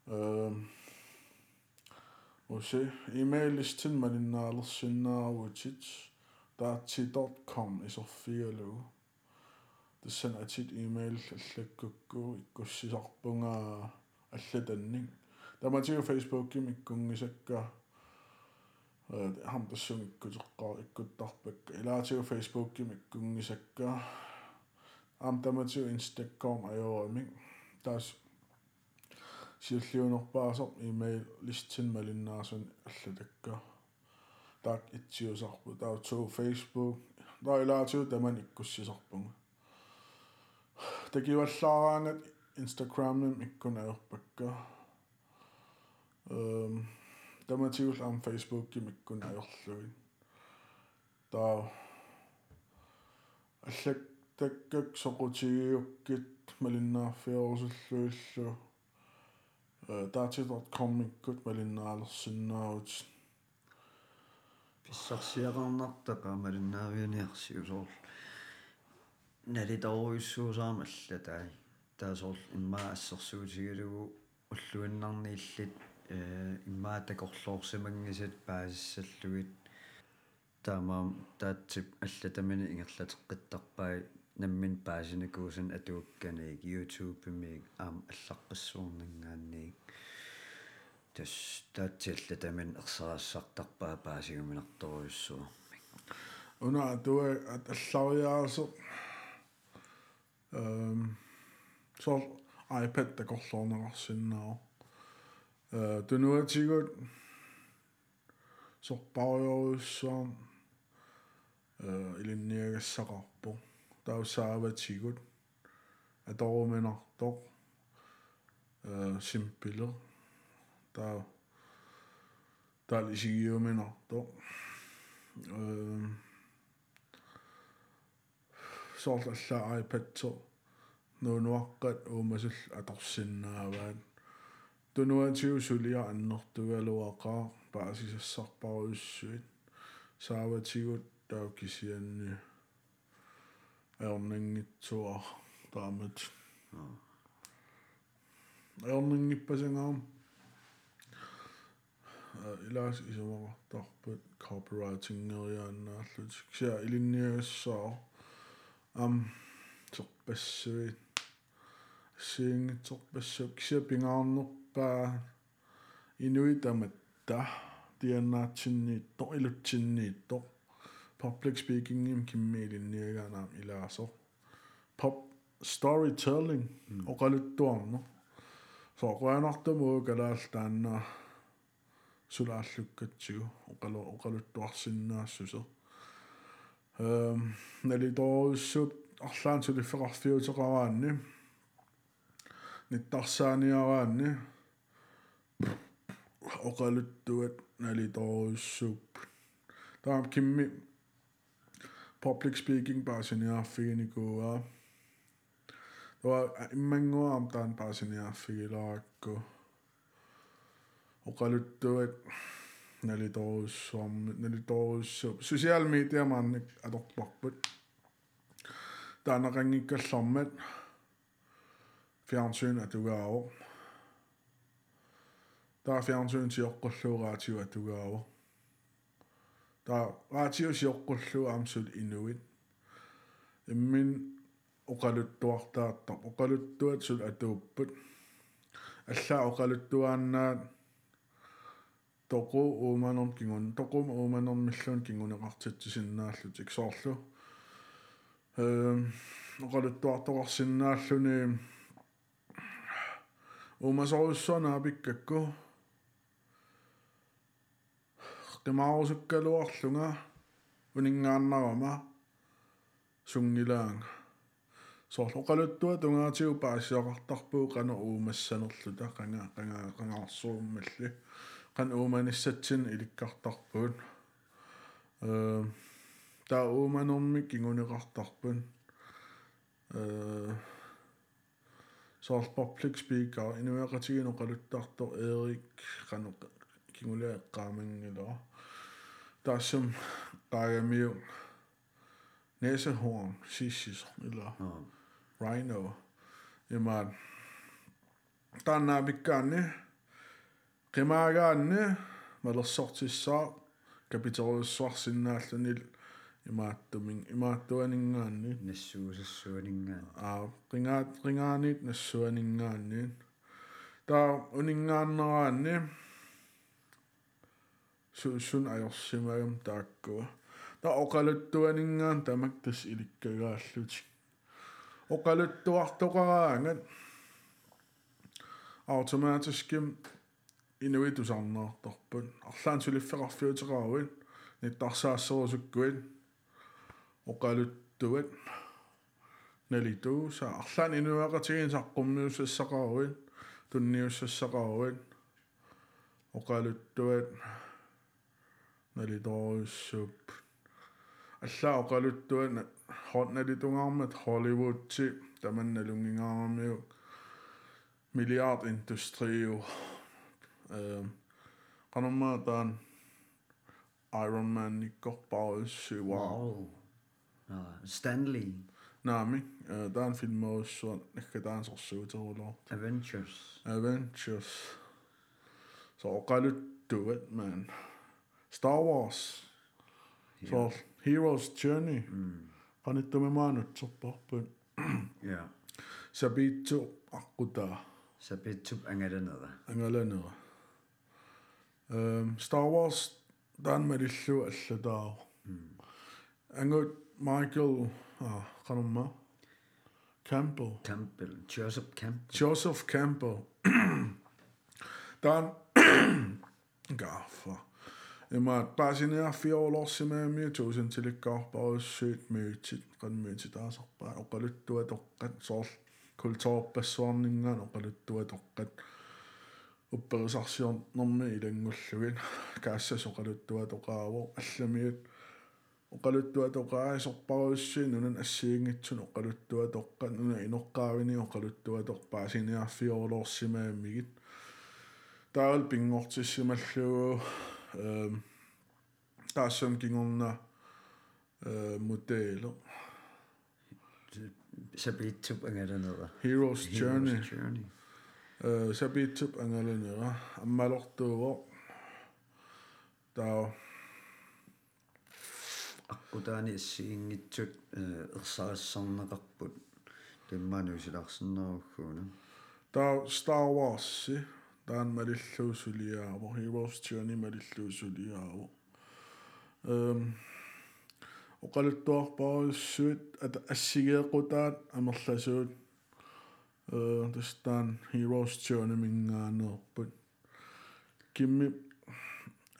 эм Осе email-листин малиннаалерсиннааруутит daati.com исерфигалу тассан атит email аллаккукку иккуссисарпунгаа аллатанник таматиу facebook-ким иккунгисакка э хам тассун иккутеққар иккуттарпакка илаатиу facebook-ким иккунгисакка ам таматиу instagram аёрамик таас сиуллиунерпаасоқ email листин малиннаарсун аллатакка таак итсиусарпу. Таа туу facebook таилаатиу таман иккуссисарпунга такиваллаараангат instagram-ным иккунаерпакка эм таматиул ам facebook-ким иккунаерлугин таа аллак таккак соқутигиуккит малиннаарфиорусуллуиллу daati.com иккут малиннаалерсиннаарут писсарсиақарнартаqa малиннаарианиарсиусоор налитаруйуссуусаама аллатай таасоор иммаа ассерсуутигалугу уллуиннарнииллит э иммаа такорлоорсимангисат паасиссаллугит таамаам таатсип аллатамини ингерлатеққиттарпай наммин паасинакуусан атуукканиик youtube-миик аам аллаққиссуурнангаанниик тас таатсиаллатамин ерсерассартарпаа паасигуминарторуйуссуармик уна туа аллариаасо эм сол iPad такорлоорнеқарсиннаа э тунуатигут сорпариоруссуарм э илинниагассақарпо tahu tigut ador mener dor simpile tahu tal isigiyo mener dor sortallaa patso nuunuaqqat uumasul atorsinnaavaat tunuatiu sulia annertugaluaqaa paasisassarparuissuit saavatigut taukisianni аернангитсуа таамат аернангиппасангаам илаас исумақартарпут copywriting-нериааннаарлут кися илинниагассаа ам терпассуит сиингитсорпассук кися пингаарнерпаа инуитаматта тианнаатсинниитто илутсинниитто public speaking им киммиилинниаганаам илаасо pop storytelling оқалуттуарно соқуанартумуу калаалтаанна sulaallukkatsigu oqalu oqaluttuarsinnaassuse ehm nalitorussut арлаан сулиффеқарфиутеқараанни ниттарсааниараанни oqaluttuat naliторуссууп таам кимми public speaking Barcelona fiinikuaa. Tuo immangoa amtaan Barcelona fiilaakku. Oqaluttuat nalitoruussuarmit nalitoruussu social media maannik atorparput. Taanaqanngikkallarmat fjernsyn atugaawo. Taa fjernsyn til oqqulluuraatigu atugaawo. Раатиу сиоққуллуу аамсул инуит иммин оқалуттуартаартар оқалуттуат сул атууппут аллаа оқалуттуааннаат тоқу ууманорм кингун. Тоқум ууманормиллуун кингунеқартитсиннааллутик соорлу эм оқалуттуартоқарсиннааллуни уумасоруссуанаа пиккакку qimaarusukkaloarlunga uningaannarama sungilaanga soorloqaluttua tungaatigu paasiaqartarpuu qanu uumassanerluta qanga qanga qangaarsuummalli qan uumanissatsin ilikkartarpuun. Э таа ууманерми кингунеқартарпун э соор public speaker инуяқатигинеқалуттартор эрик der som leger med næsehorn, sissis eller mm. rhino. Jamen, der er nabigane, rimagane, mala sortissa, kapitalet svarsinnaallanil, imaattuming imaattuaningaanni nassuusussuaningaan aa ringaat ringaanit nassuaningaanni taa uningaanneraanni сун ajorsimagam taakkua та оқалуттуанингаан тамак тас иликкагааллутик оқалуттуартоқараангат автоматиским инуитусарнеэрторпут арлаан сулиффеқарфиутераруин ниттарсаассерусуккуит оқалуттуат налитуу са арлаан инуақатигин саққуммиуссассақаруит тунниуссассақаруит оқалуттуат налиторуссууп аллаа оқалуттуана хонналитунгаармат холливудти таманналунгингаарамиу миллиард индустриу э канамма таан Iron Man никкорпаруссуу вау а Stanley наами таан филмоуссуа наккатаансорсуутерулоо Avengers Avengers så оқалуттуат man Star Wars, yeah. så Heroes Journey, mm. kanittumimaan nyt soppappun. yeah. Sabitsu akkutaa. Sabitsu angalanada. Angalanada. Um, Star Wars dan merillu alladaau. Mm. Angut Michael ah, kanumma. Campbell. Campbell. Joseph Campbell. Joseph Campbell. Dan gaffa. Таан гафа Има паасинеарфиоолорсимаами туусен тиликкаарпаруссуит миутит qanmiuti taasarpaa oqaluttua toqqat soorl kultuorpassuarningaan oqaluttua toqqat upperisarsiornermi ilangulluгin kaassas oqaluttua toqaavo allamiut oqaluttua toqaasorparussiin unan assiingitsun oqaluttua toqqat una inoqqaavini oqaluttua torpaasiniarfiorlorsimaamigit таал пингортиссималлугу эм таассам кингорна э модело сапитсуп ангаланера Hero's Journey Journey э сабитсуп ангаланера аммалортууво таа аққутаани иссигингитсут ерсаассарнеқарпут таммаануисиларсиннеруггууна таа Star Wars таан малиллуусулиааво Hero's Journey малиллуусулиааво эм оқалуттуарпаруссуит ата ассигеэқутаат амерласуут э тастаан Hero's Journey мингаанерпут кимми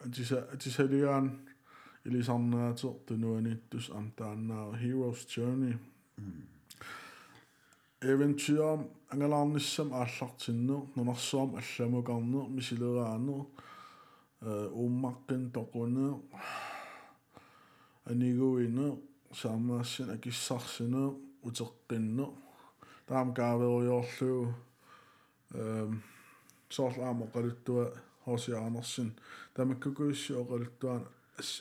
атиса атисалигаан илисарнаатер тунуанитtus амтааннаа Heroes Journey Eventyr ангалаарниссам ааллартиннер нунарсуам алламукарнер мисилераанер э ууммаққин тоқунеэ анигуинеэ саамаассин акиссарсинеэ утеққиннеэ таам каавериорлуу эм соорлаама оқалуттуа хосиаарнерсин тамаккукуисси оқалуттуан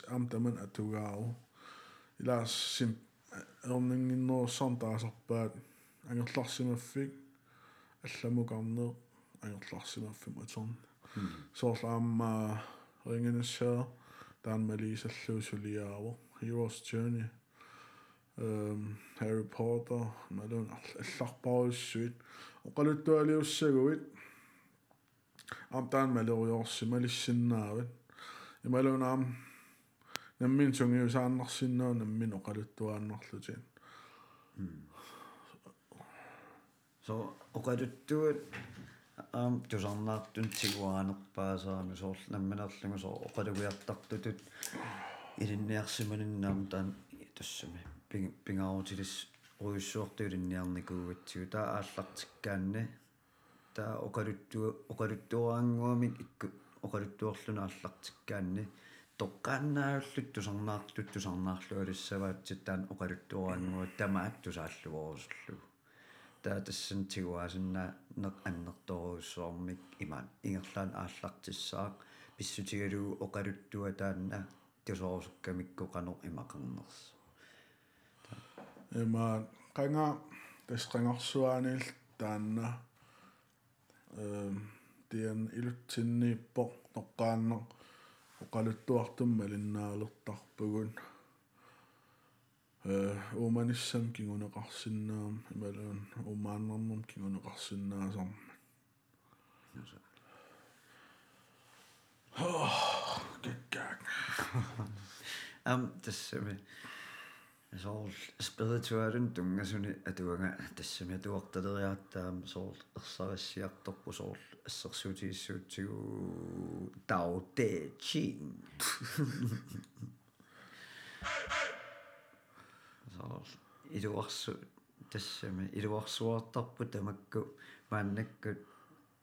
ам таман атугаару илаас сим эрнингиннерсарн таасарпаат ангерларсимаффик алламукарнеэ ангерларсимаффим аторн соорлаамма рингинссаа таан малисаллуу сулиааво Heroes Journey эм Harry Potter малун алларпаруссуит оқалуттуалиуссагуит ам таан малериорсималиссиннаават ималунаам наммин сунгиусааннарсиннаа наммин оқалуттуааннарлутин so оқалуттуат аам тусарнаартун тигуаанерпаасаами соорл намминерлугу соо оқалугиартартутут илинниарсиманиннаам таан тассами пингаарутилис уиссуортуилинниарникуугатсигу таа ааллартиккаанни таа оқалуттуа оқалуттуаангуамик икку оқалуттуорлуна ааллартиккаанни тоққааннааллут тусарнаарлут тусарнаарлу алиссаваатсит таан оқалуттуаангуа тамаат тусааллуворусуллу таа тассан тигуаасиннаа неқ аннерторуссуармик имаан ингерлаан ааллартиссаақ писсутигалуу оқалуттуа таанна тусорусуккамикку қанор имақарнерс эма қанга тасқангорсуаанил таанна эм тиан илутсиннииппо тоққааннер оқалуттуартумма линнаалертарпугун umanissam kingunneqarsinnaam imaluun umaannermum kingunneqarsinnaasarma gaggag am tassami sool spirituaalun tungasuni atuanga tassami atuartaleriaattaam sool ersarissiartorpu sool assersuutiissuutigu tao te ching. Hey! соол илуарсу тассами илуарсуартарпу тамакку мааннаккут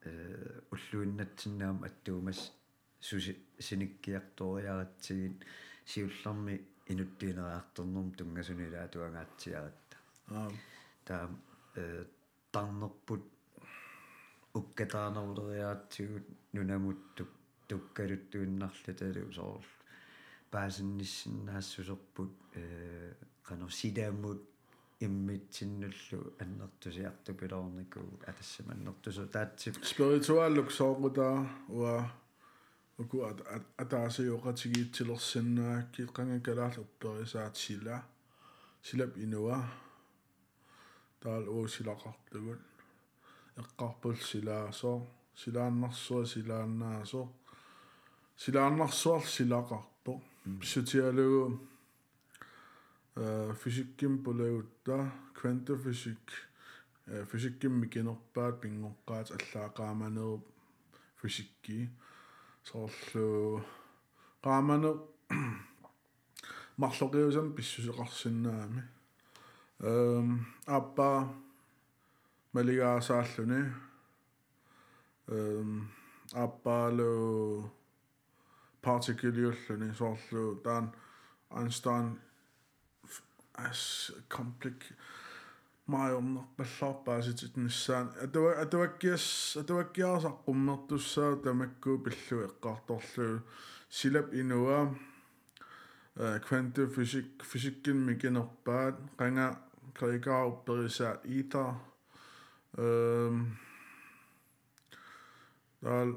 э уллуиннатсиннаам аттуумас суси синиккиарториаратсигит сиулларми инуттиинераарторнэрм тунгасунилаа туангаатсиаратта аа таа э тарнерпут уккатаанерлериаатсигут нунамуттук туккалуттуиннарлу талу соор паасинниссиннаассусерпут э канер сидааммут иммитсиннуллу аннертусиарту пилорнику атассаманнертусу таатсип спиритуааллук соорутаа уа уку атаасиоқатигиитсилерсиннаакки қанга калаал упперисаат сила силап инуа таал уусилақартугут эққарпул силаасоо силааннарсуа силааннаасоо силааннарсуар силақарто писсутиалугу э физикким пулагутта квантофизик э физиккимми кинерпаат пингоққаат аллаақааманеруп физикки. Соорлу qaamanu марлоқиусам писсусеқарсинаами эм аппа малигаасааллуни эм аппаалу партикулиуллуни. Соорлу таан Einstein as komplik maayorna pallarpaasitit nissaan atawa atawakias e- e e atawakiarasaqummertussaa tamakkuu pillu eqqartorlu silap inua quantum physics fysikkin mikinerpaat qanga qaiqaaruperisaat ether ehm dal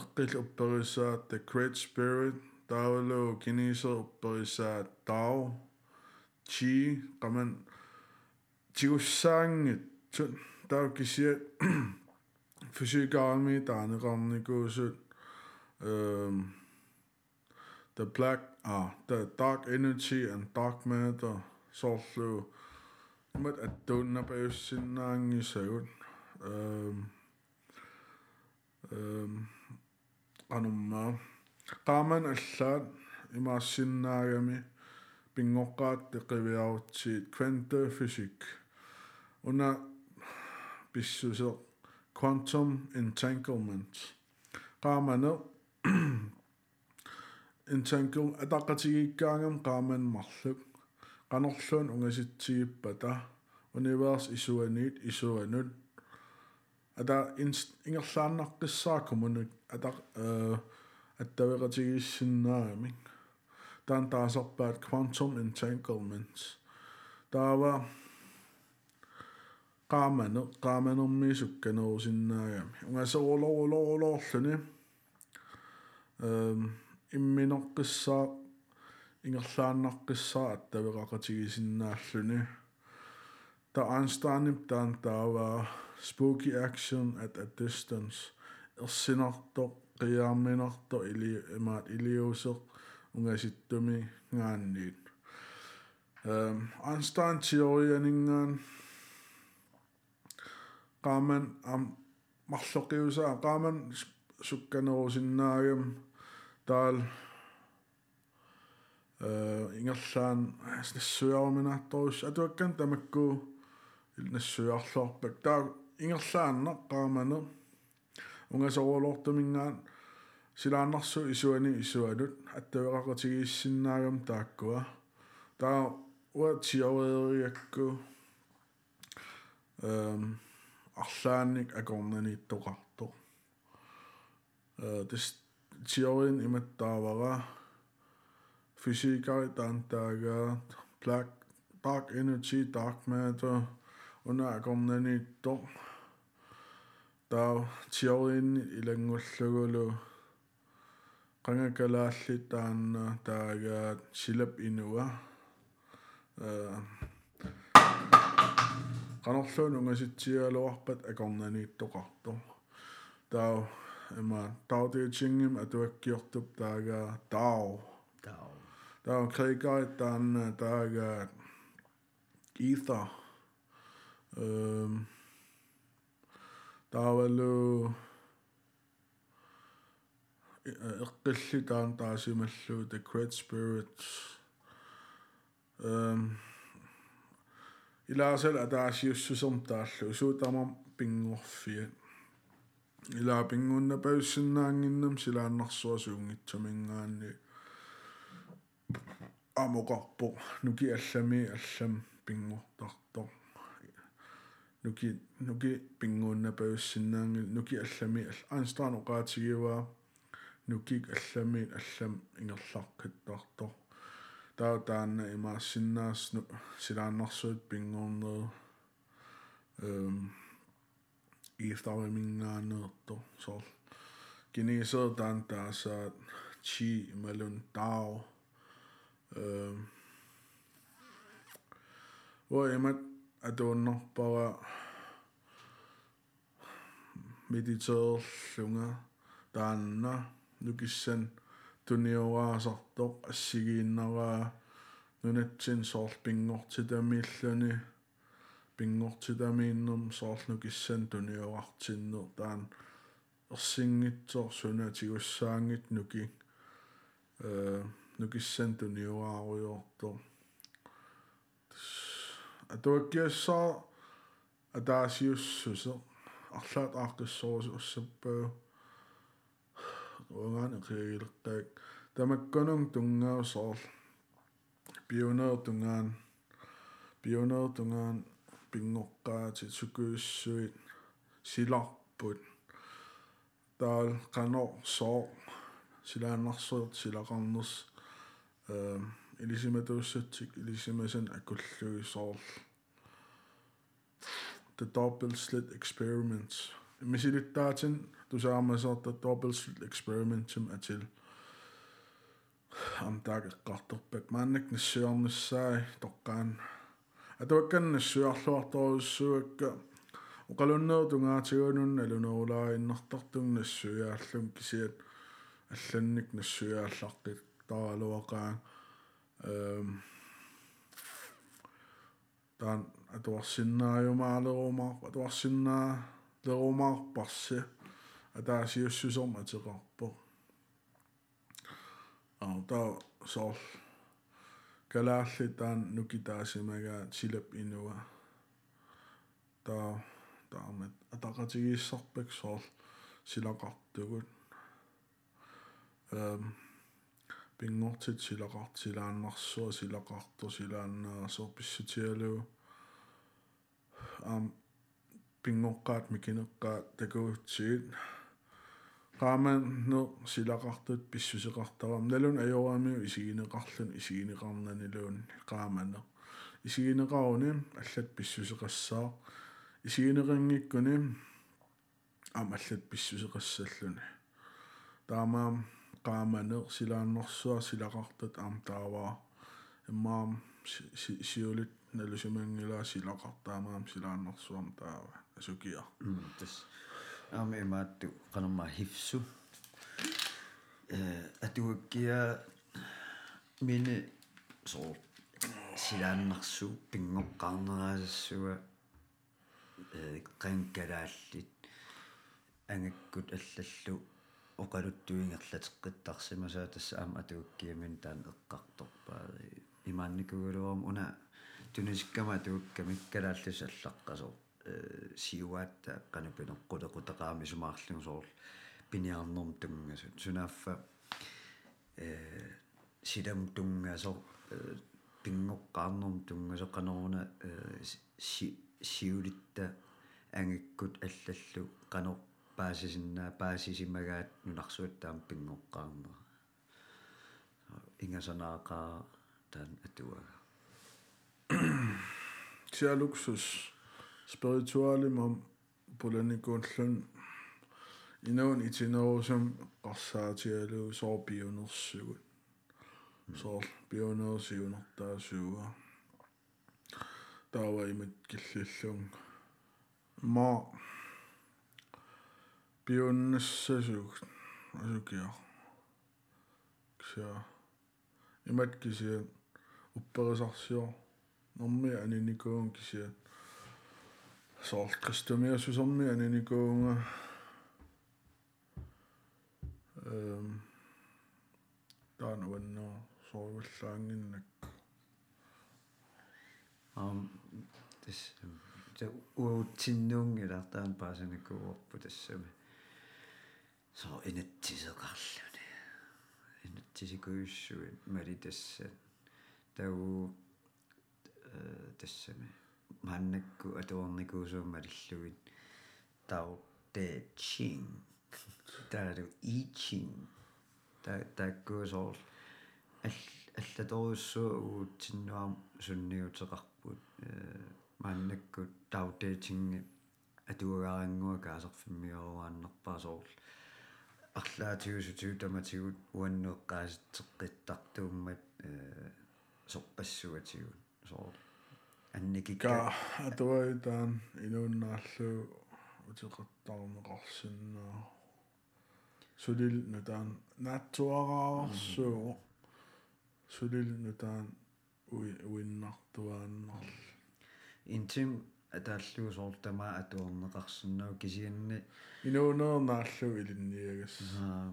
eqqiluperisaat the great spirit taalu kiniiseruperisaat tao ti qaman tigussaagngi taakkisia fysiikaarmi taaneqarnikuusut um the black ah the dark energy and dark matter sollu mat at dunna peussinaangi sagut um um anumma qaaman allaat imaassinnaagami пингоққаат теқивиарутсиит quantum physics уна писсусеқ quantum entanglement qaamane entangle атаққатигиккаангам qaamан марлук qanorluun ungasitsигиппата univers isuaniit isuanut ата ингерлааннаққиссаакумунут ата аттавеқатигиссиннаами dan taas oppaat quantum entanglements. Taava qaamanu qaamanermi sukkanerusinnaagami. Ungasoorlorulorulorluni ehm imminorqissaa ingerlaannarqissaa attaveqaqatigisinnaalluni. Ta Einsteinip dan taava spooky action at a distance. Ersinorto qiyaamminorto ili imaat iliuseq yleisittymiään, niin ähm, anstansioiningan kaamen mallokiusaa kaamen sukkanuusinnaagam taal äh, ingallaan nassujaarminaattoruus atuakkan tamakku nassujaarlorpak taa ingallaan no, qaamanu ungasoruulortumingaan силааннарсу исуани исуалут аттавеқақатигииссиннаагам тааккуа таа уа тиориакку эм арлаанник акорнанииттоқарто э this теорин иматтаавара физикари таантаага black dark energy dark matter уна акорнаниитто таа теорин илангуллугулу qangakalaалli taanna taagaat silap inua э qanorluun ungasitsиалуарпат акорнанииттоқарто таа има таутиутсингим атуаккиортуп таага таа таа таа крейгай таанна таага ether эм таавалу эққилли таан таасималлуу the great spirits эм илаасал атаасиуссусерм тааллу суутамам пингорфиат илаа пингуунна пауссиннаангиннам силааннарсуа суунгитсамингаанни амоқарпо нуки аллами аллам пингортартор нуки нуки пингуунна пауссиннаанги нуки аллами аанстаан оqaатигиваа нукик аллами аллам ингерларқиттартор таа таанна имаассиннаасну силааннарсуут пингорнеру эм иифтавимингаанерто сор кинисер таан таасаат чи малун таа эм воемат атууннарпара медитеерлунга таанна нукиссан туниораасартоq ассигииннараа нунатсин соорл пингортитамииллани пингортитамииннерм соорлну киссан туниорартиннер таан ерсингитсоор сунатигуссаангит нуки э нукиссан туниорааруйорто атуаккиассаа атаасиуссусе арлаат аақкиссорусу уссаппаа угаан кигилертаак тамаккунун тунгаусоор пионер тунгаан. Пионер тунгаан пингоққаати сукуиссуит силарпут. Таал канор соо силааннарсуут силақарнерс э илисиматууссатсик илисимасан акуллуги соор the double slit experiments. Мисилиттаатин тусаамасоорта double slit experimentum атил амтаагеққарторпак мааннак нассиорнссаи тоққаан атуаккан нассуарлуарторуссуакка оқалуннер тунгаатигунун алунерулааиннартартун нассуяаллун кисиат алланник нассуяаллаққит таалуақаа эм таан атуарсиннааюмаалерумаа атуарсиннаа лерумаарпарси атаасиуссусорма атеқарпо аа таа соор калаалли таан нукитаасимага силап инуа таа таамат атақатигииссарпак соор силақартугут эм пингортит силақарт силааннарсуа силақарту силааннаасоо писсутиалу ам пингоққаат микинеққаат такуутсигит ну силақартут писсусеқартарам налун ajoramiu исигинеқарлун исигинеқарнанилуун qaamane исигинеқаруни аллат писсусеқассаа исигинеқингиккуни ам аллат писсусеқассаллуни таамаам qaamane силааннэрсуа силақартут аам тааваа иммаам сиулит налусимангила силақартаамаам силааннэрсуам таава. Асукиа тас аами маатту канамма хивсу э атуаккиа мини со силааннарсу пингоққарнераасассуа э qankalaallit ангаккут аллаллу оқалуттуингерлатеққиттарсимасаа тасса аама атуаккиамин таан эққарторпаа имаанникугулуарам уна тунисиккама тууккамиккалааллис аллаққасоо сиуаатта канапинеққулеқутеқаами сумаарлугу соорл пиниарнерм тунгасут сунаффа э сидам тунгасо пингоққарнерм тунгасо қанеруна си сиулитта ангиккут аллаллу қанер паасисиннаа паасисимагаат нунарсуаттаам пингоққарнера ингасанаақаа таан атуага Sialuxus spiritualimam pulanikууллун инаун итинерусам qarsaatialu soo pionersugut soo pionersiunartaasuuga taava imat killillung ma pionnassasugut asukia ksia. Imat kisia upperisarsior normi aninikuun kisia soortristumia aninikuunga эм таануаннаа соорваллаангиннак ам тэс тэ уутсиннуунгилартаан паасаникууорпу тассами со инаттисеқарлуни инаттисикуйуссуит мали тассат тау э тассами маннакку атуорникуусуумма лиллугит тау тэ чин. Таару ичин та таккуусоор ал аллаторуссуу уутсиннуам сунниутеқарпут э маннакку тау тэчинги атуагаарангуа каасерфиммиоруааннерпаа соорл арлаатиусутиу таматигут уаннуэккааситеққиттартууммат э сорпассуатигут соорл анникикка атуаитаан инууннаарлу утеқартарнеқарсиннаа сулил нутаан наатсуараарсуу сулил нутаан уи уиннартуааннар интим атааллуу соортамаа атуорнеқарсиннау кисианни инуунернааллу илинниагас аа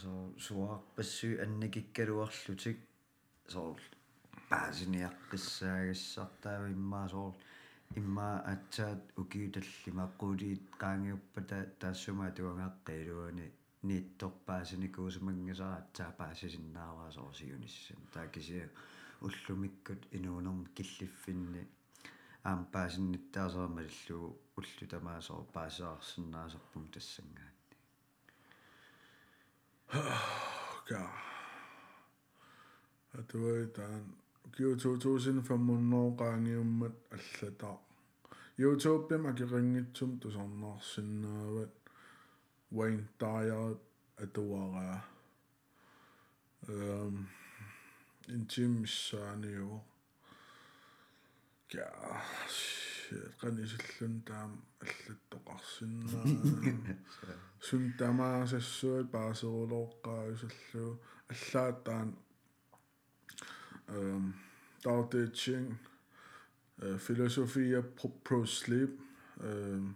so суарпассуи анникиккалуарлутик соор паасиниаққиссаагассартаава иммаа соор иммаа атсаат укиуталлимаққулиит qaangiuppata таассума туангааққилуани ниитторпаасиникуусумангасара атсаа паасисиннааваа соорсиунissam таакисиа уллумиккут инуунерм киллиффинни аам паасинниттаасерма лиллуу уллу тамаасоо паасаарсиннаасерпум тассангаанни ка атуаитаан киу 2500 qaangiummat аллатаа YouTube-пим акерингитсум тусарнаарсиннаават Wayne Dyer атуараа эм интимсааниу я канисиллун таам аллаттоқарсиннаа сун øh, Tao Te Ching, øh, äh, Philosophia pro, pro Sleep, ähm,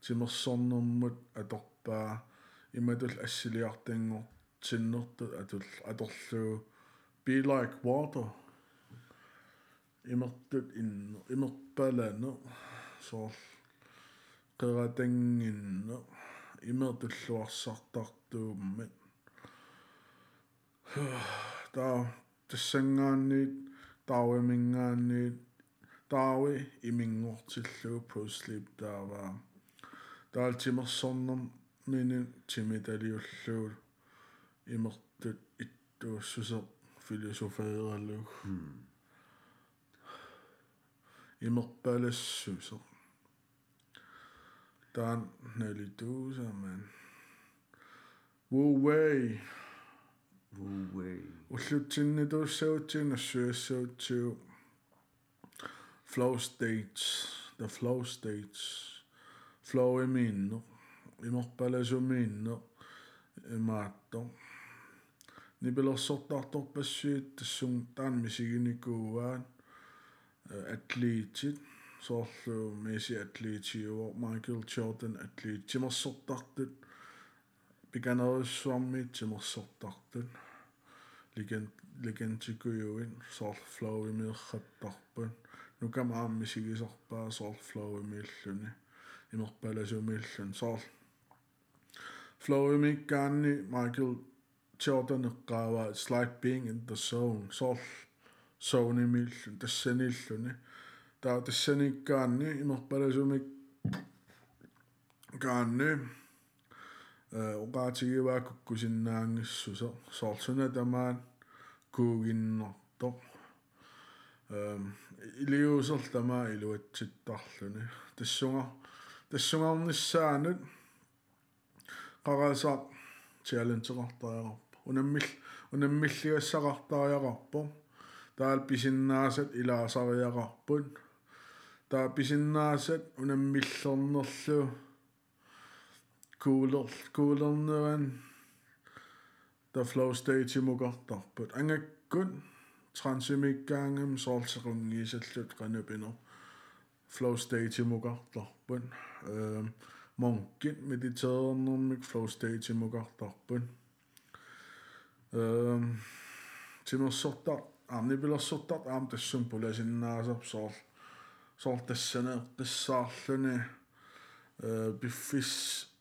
Timmer Sonnermut, Adorba, Imadul Assiliartingo, Tinnertut, Adul, Adorlu, Be Like Water, Imertut in, Imertbalano, so Qeratangino, Imertulluarsartartuummit. Der тассангаанниит таавимингаанниит таави имингортиллуу пуслип тааваа таалтимерсорнер мини тимиталиуллуу имертут иттууссусеқ философеералуг имерпалассусеқ таан налитуусаман Wu Wei Ullutsinni tuussautsin, syössautsiu. Flow states, the flow states. Flow i minno. I morpale su minno. I maatto. Nipilossortartorpassiit tassuntaan misiginikuugaan. Eh, Atleetit. Sorlu misi atleetiuor Michael Jordan atleetimersortartut. timersortartut pikanerissuarmiit timersortartut legend legentikujuin soor flow imierrattarpun nukam aammisigисарпаа soor flow imiilluni имерпаласумииллун soor flow imikkaanni Michael Jordan eqqaava it's like being in the zone soor zone imiillun tassanilluni taa tassanikkaanni имерпаласумик kaanni oqaatigiwaa kukkusinnaangissuso soorsuna tamaan kuuginnertoq iliuuserl tamaa iluatsittarluni tassunga tassungarnissaanut qarasa challenge-qartariaqarpa unammill unammillaгассақартариақарпо таал писиннаасат илаасариақарпут таа писиннаасат унаммиллернерлу cooler coolernuan the flow state imugартарпут ангаkkun transimikkaangam soorsequngiisallut qanupiner flow state imugартарпут э монкит медитеернэрмик flow state imugартарпут э тимерсортар аамни пилерсортар аам тассум пуласиннаасап соор соор тассанеэ қиссаарлүни э биффис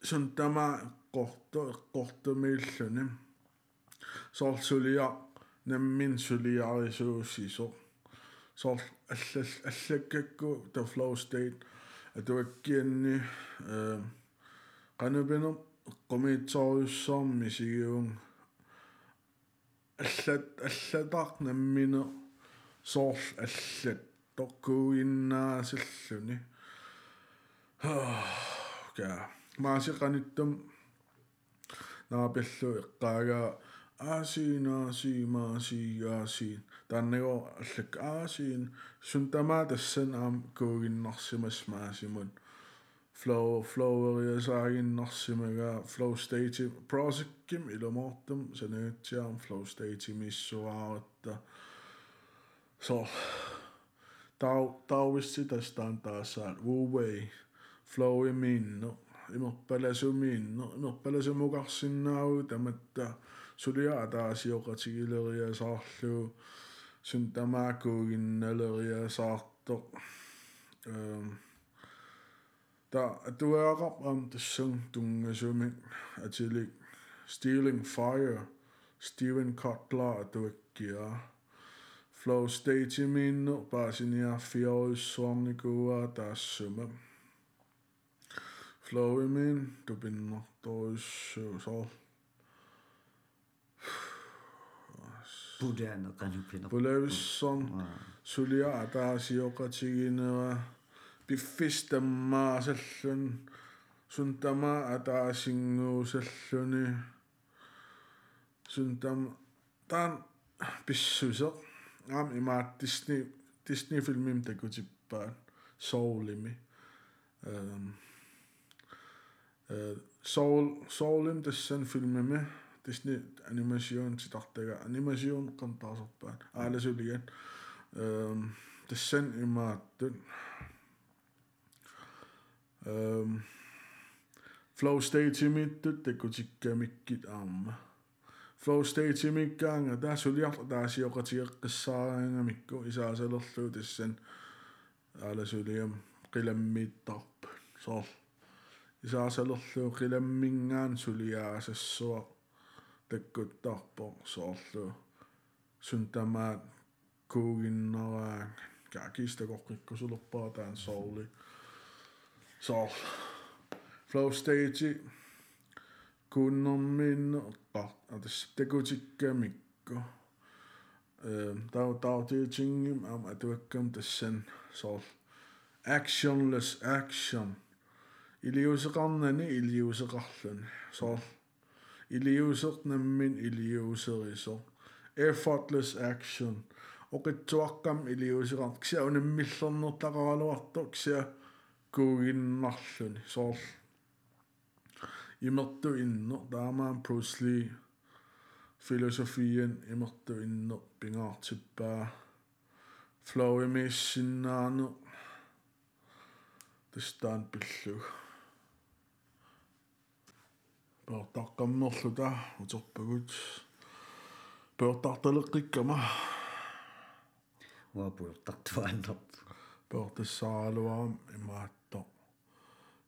суntama eqqortu eqqortumiilluni soorsulia nammin suliarisuussiso soor allal allakkakku the flow state atuakkianni э qanupiner eqqumiitsorussarmi sigiung аллат аллатақ наммине соорл аллат торкуиннаасиллуни ка maasiqanittum naapillu iqqaagaa aasiin aasiin maasiin aasiin taannagoo allak aasiin suntamaa tassan aam kuuginnarsimas maasimun. Flow floweriasaaginnarsimagaa flow state prosikkim ilumortum sanuutsiaam flow state missuaawatta so tau tau vissi tästä antaa saan wu way flow minno no. имерпаласумиинне имерпаласумуқарсинаау таматта сулиа таасиоқатигилериасаарлуу сун тамаакуугинналериасаарто эм та атуаақап ам тассун тунгасумик атилик stealing fire Steven Kotler атуаккиа flow state minno Slowly, man. Du binder dog så. Buddhaerne renupender. Bulavisong. Sulia ada siokratikine. Bifistama asallun. Sundama ada asingu salluni. Sundam. Dan pissuser. Am ima Disney Disney filmim der går til børn. Sovlimi. Øhm. Um, soul soulim tassan filmimi Disney animation sitartaga animation qantaasarpaat aalasuligan ehm tassan imaattut ehm flow state imittut takutikkamikit aamma flow state imikkaanga taasuliarla taasiоqatigeqqissaarangamikku isaasalerluu tassan aalasuliam qilammiittarp soor исаасалерлуу қиламмингаан сулиаасассуа таккуттарпо соорлу сунтамаат куугиннераан какистакоққиккусулерпаа таан соорли соор flow stage kunnermin tar atas takutikkamikku ehm tau tau tiitingim am atuakkam tassan soor actionless action iliuseqarnani iliuseqarluni soor iliusertnammin iliuseriso effortless action oqitsuaqqam iliuseqart ksia unammillernertaqaraluartu ksia kuuginnarluni soor imertu inno taamaan Bruce Lee filosofien imertu inno pingaartippaa flow emissinnaanu тастаан пиллуг портаққаммерлута утерпагут портарталеққиккама уа пуертартуааннерт портассааралуарам имаатто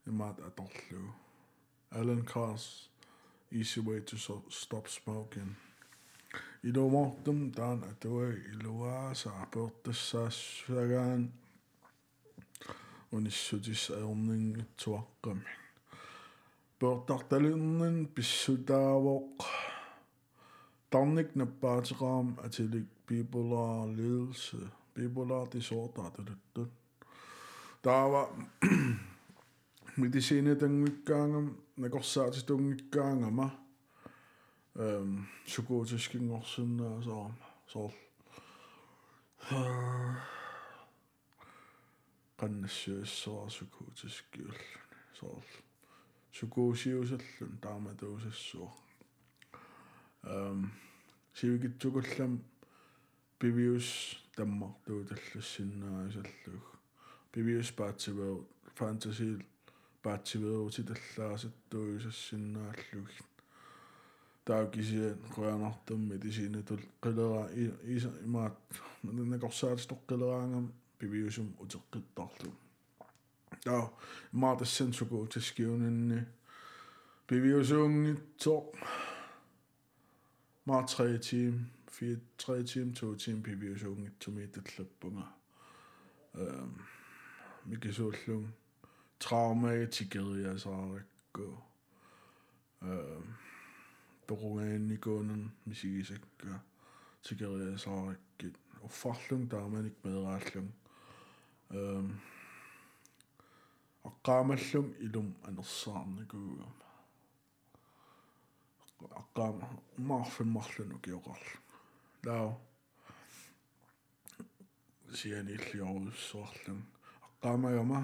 имаат аторлугу Alan Carr's Easy Way to Stop Smoking. Илумортум таан атуа илуааса портассаассагаан униссутис аернингитсуаққами портарталернин писсутаавоқ тарник наппаатеқарам атилик bipolar lidelse bipolar disorder тулуттут таава медицине тангиккаангам накорсаатитунгиккаангама эм сукуутискингорсиннаасаарма соор qannassiussora sukuutiskiulluni soorl sukuusiusallun taamatuusassuo эм сивигитсукуллам пивиус таммартууталлассиннаасаллуг пивиус паатсивеу фантасил паатсивеути таллаасаттуисассиннааллуг таакисиан қуянартумми тисинатул қилера имаат накорсаатстоққилераангам пивиусум Ja, Marta Sensugo til skivnen. BVO's unge, to. Mart 3 team, 4 3 team, 2 team, BVO's unge, tomato klubbunger. Um, Mikke Sotlung. Trauma, Tigerias Arikko. Um, Beruan i gunden, Misikisik. Tigerias Arikko. Og farlung, der er man ikke med retlung. Um, аққаамаллум илум анерсаарникуугам аққаама марфиммарлуну киоқарлу лаа сианиллиоруссуарлун аққаамагама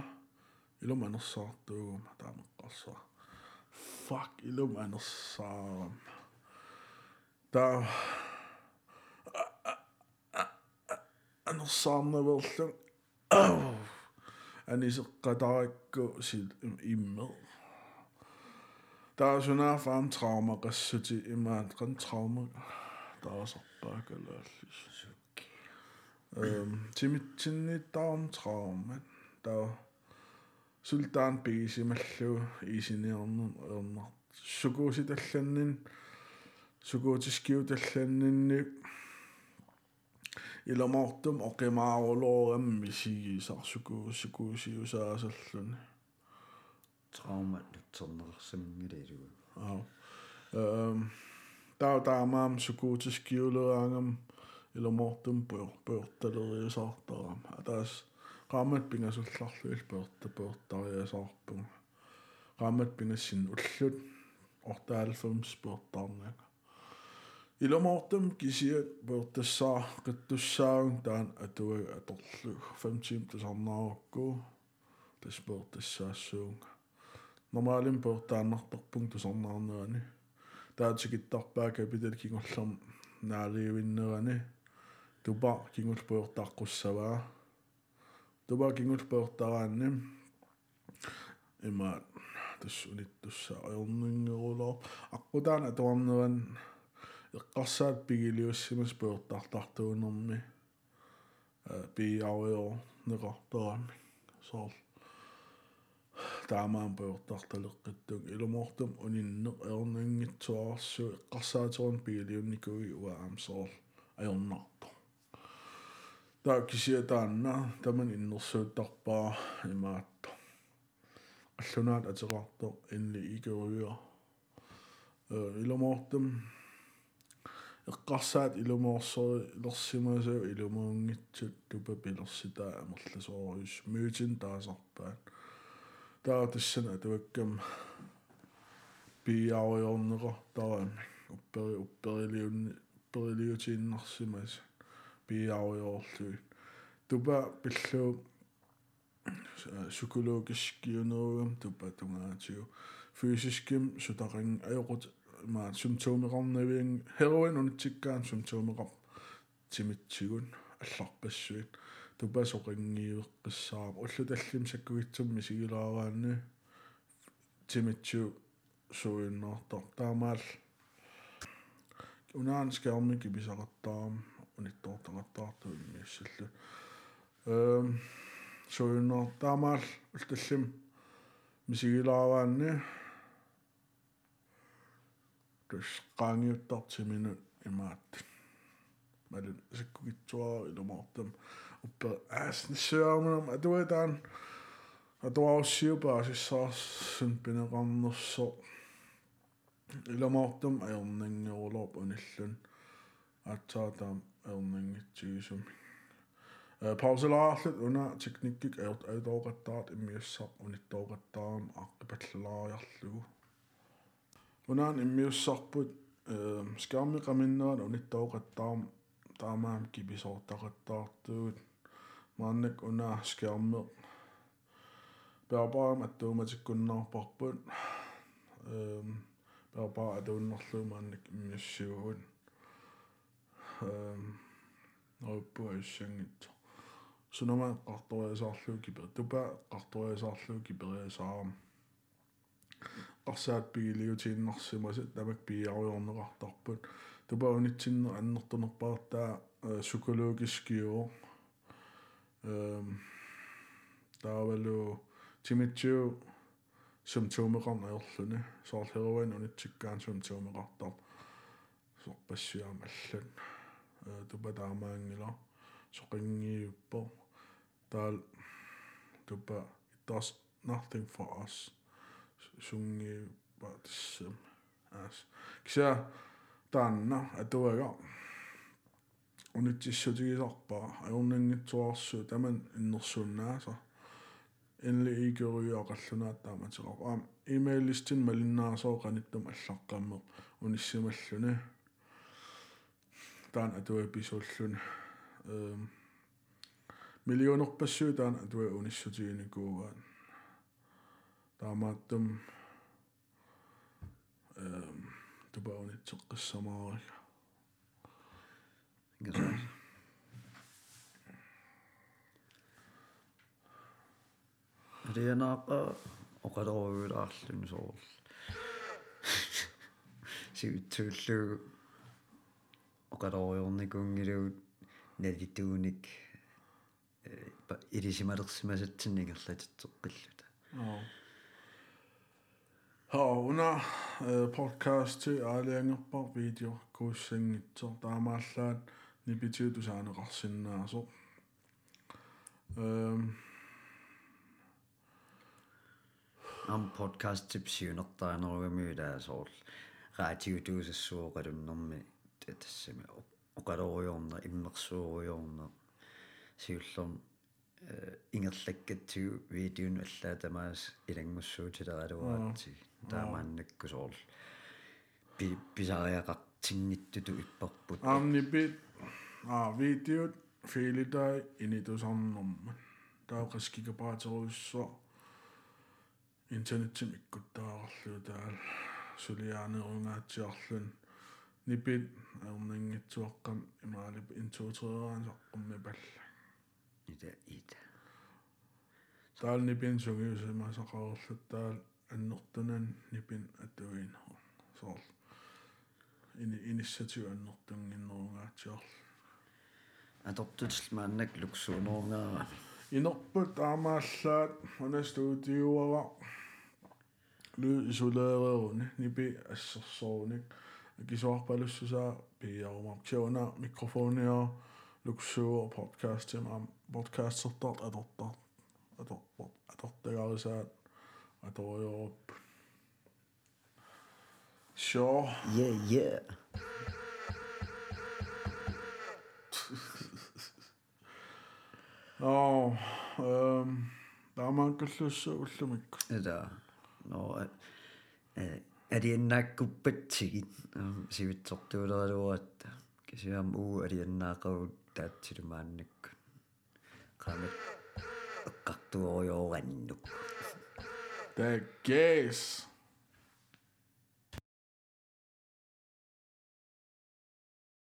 илум анерсаартуугама таамеққарсаа fuck илум анерсаарам таа анерсаарнаверлун Anis Qadarik gå sit imad. Der er sådan her fra en trauma, der sidder i mig, en trauma, der er så bakkelærlig. Øhm, Timmy Tinny, der er en trauma, der er Sultan Bisi, man slår i sin ærmer. Så går оқимаарулоорамми сигисарсукуусикуусиусаасаллуни травма лутсернерсамингилалуга аа эм таа таамаам сукуутискиулераангам иламаортум пуер пуерталериусаартарам атаас qaammat pingasullarluil puerta puertariasarpung qaammat pingassin ullut ortaalfums puertaarnaga иломоортум кисиат буертассаа қиттуссаагун таан атуага аторлу 50 тасарнаарукку тас буертассаассуунга нормалим буертааннартарпун тусарнаарнерани таатикиттарпаа капитал кингорлерм наалиуиннерани. Тупа кингул буертааққуссаваа тупа кингул буертараанни има тас униттусса аернингерулоо аққутаана туарнеран эққарсаат пигилиуссимас пуертартартуунэрми э биауио неқартарами соор таамаан пуертарталеққиттук илумортум униннеқ эрнангитсуарсу эққарсаатерун пигилиунникуи уаам соор ajornartu таа кисиатаанна таман иннерсууттарпаа имаатто аллунаат атеқарто инли игеруйуа э илумортум эққарсаат илумоорсори илерсимасуу илумуунгитсут тупа пилерситаа амерласоориус мюутин таасарпаат таа тассана туаккам пиауйорнеқо тарами уппери упперилиунни упперилиутииннарсимас пиауйоорлуи тупа пиллуу psykologiskionogum tuppa tungaatigu fysiskим sutaqing ajoqut maat symptomeqarnaviing heroin unitsikkaan symptomeqar timitsigun алларпассуит тупа соқингиуэққиссаам уллу таллим саккугитсумми сигилаараанни тимитсу суиннартар таамаал унаан скарми кибисақаттарам униттоортақаттаарту иммиуссаллу эм суиннер таамаал улталлим мисигилаараанни тус qaangiuttartiminu imaat малун саккугитсуара илумаартам уппа аас нссуармунам атуатаан атуаруссиупаа сиссаарсун пинеқарнерсо илумаартам аернангеорлорп униллун аатсаатаам аернангитсигисуми э паусалаарлут уна техниккик аерт аутооқаттаат иммиуссаа униттооқаттаарам аққипаллалаариарлугу унаан иммиуссарпут э скарми qaminnерат униттооқаттаарам таамаам киписоортақаттаартуут мааннак унаа скиарме пеапаам аттууматиккуннаарпарпут эм пеапаа атууннерлуу мааннак иммиссиугут эм нойппуассангит сунома qartoriasaarluu kiper tupa qartoriasaarluu kiperiasaaram qarsaat pigiliutiinnersimasi tamak piiaruyorneqartarput tupa unitsinner annertunerpaartaa psykologiskiu ehm taavalu timitsu symptomeqarnaerluni soorleruan unitsikkaan symptomeqartar sorpassiaam allan tupa taamaangila soqingiuppo taal tupa it does nothing for us sungi patissam as kisa taanna atuaga unitsissutigisarpaa ajornangitsuarsu taman innersuunnaasa инли игеруйуақаллунаат тааматеқар аам имейлистин малиннаасоо каниттум аллаққамме униссималлуни таан атуа писууллуни эм миллионерпассуу таан атуа униссутигиникуугаан таамааттум эм тупаунитсеққиссамаарика ингасаа алианааqa оқалоругулаарлун соорл сиутсууллуу оқалоруйорникунгилуут налитууник илисималерсимасатсиннигерлатитсеққиллута аа haa una podcast аалиангерпар видео кууссангитсор таамааллаат нипитиутусаанеқарсиннаасо эм. Ам подкаст типсиунертаанеругамиулаасоорл раатиутуусассуоқалуннэрми тассами оқалоруйорна иммерсууруйорна сиуллерм э ингерлаккатсигу видеон аллаатамаас илангмуссуутилералуаатси таамааннаккусоорл пи писариақартингиттуту иппарпут. Аамнипит аа видеот фейлитай инитусарнэрмат таақаскикапаатеруссоо интернеттим иккуттаарарлуу таал сулиаанерунгаатсиарлун. Нипит аернангитсуаққам имаалип интуутераансаққумми палла ита ита таал нипин сугиусимасақарерлут таал аннертунан нипин атуинер соор ini initiativannertunginnerungaatior атортутл мааннак луксуунерунгаа inerput aamaallaat una studiuava lu isoleereruni nipi assersorunik kisuarpalussusaa piiarumartiuna mikrofonia luksuur podcast tim podcastertart atortart atorport atortagaarisaat atoriorp sure yeah yeah. No ehm таамаанкаллуссу уллумикку эда но э алианнааккуппатсигит сивитсортуулералуаатта кисиам уу алианнаақарут таатсилумааннакку damit các tôi ô gần the gays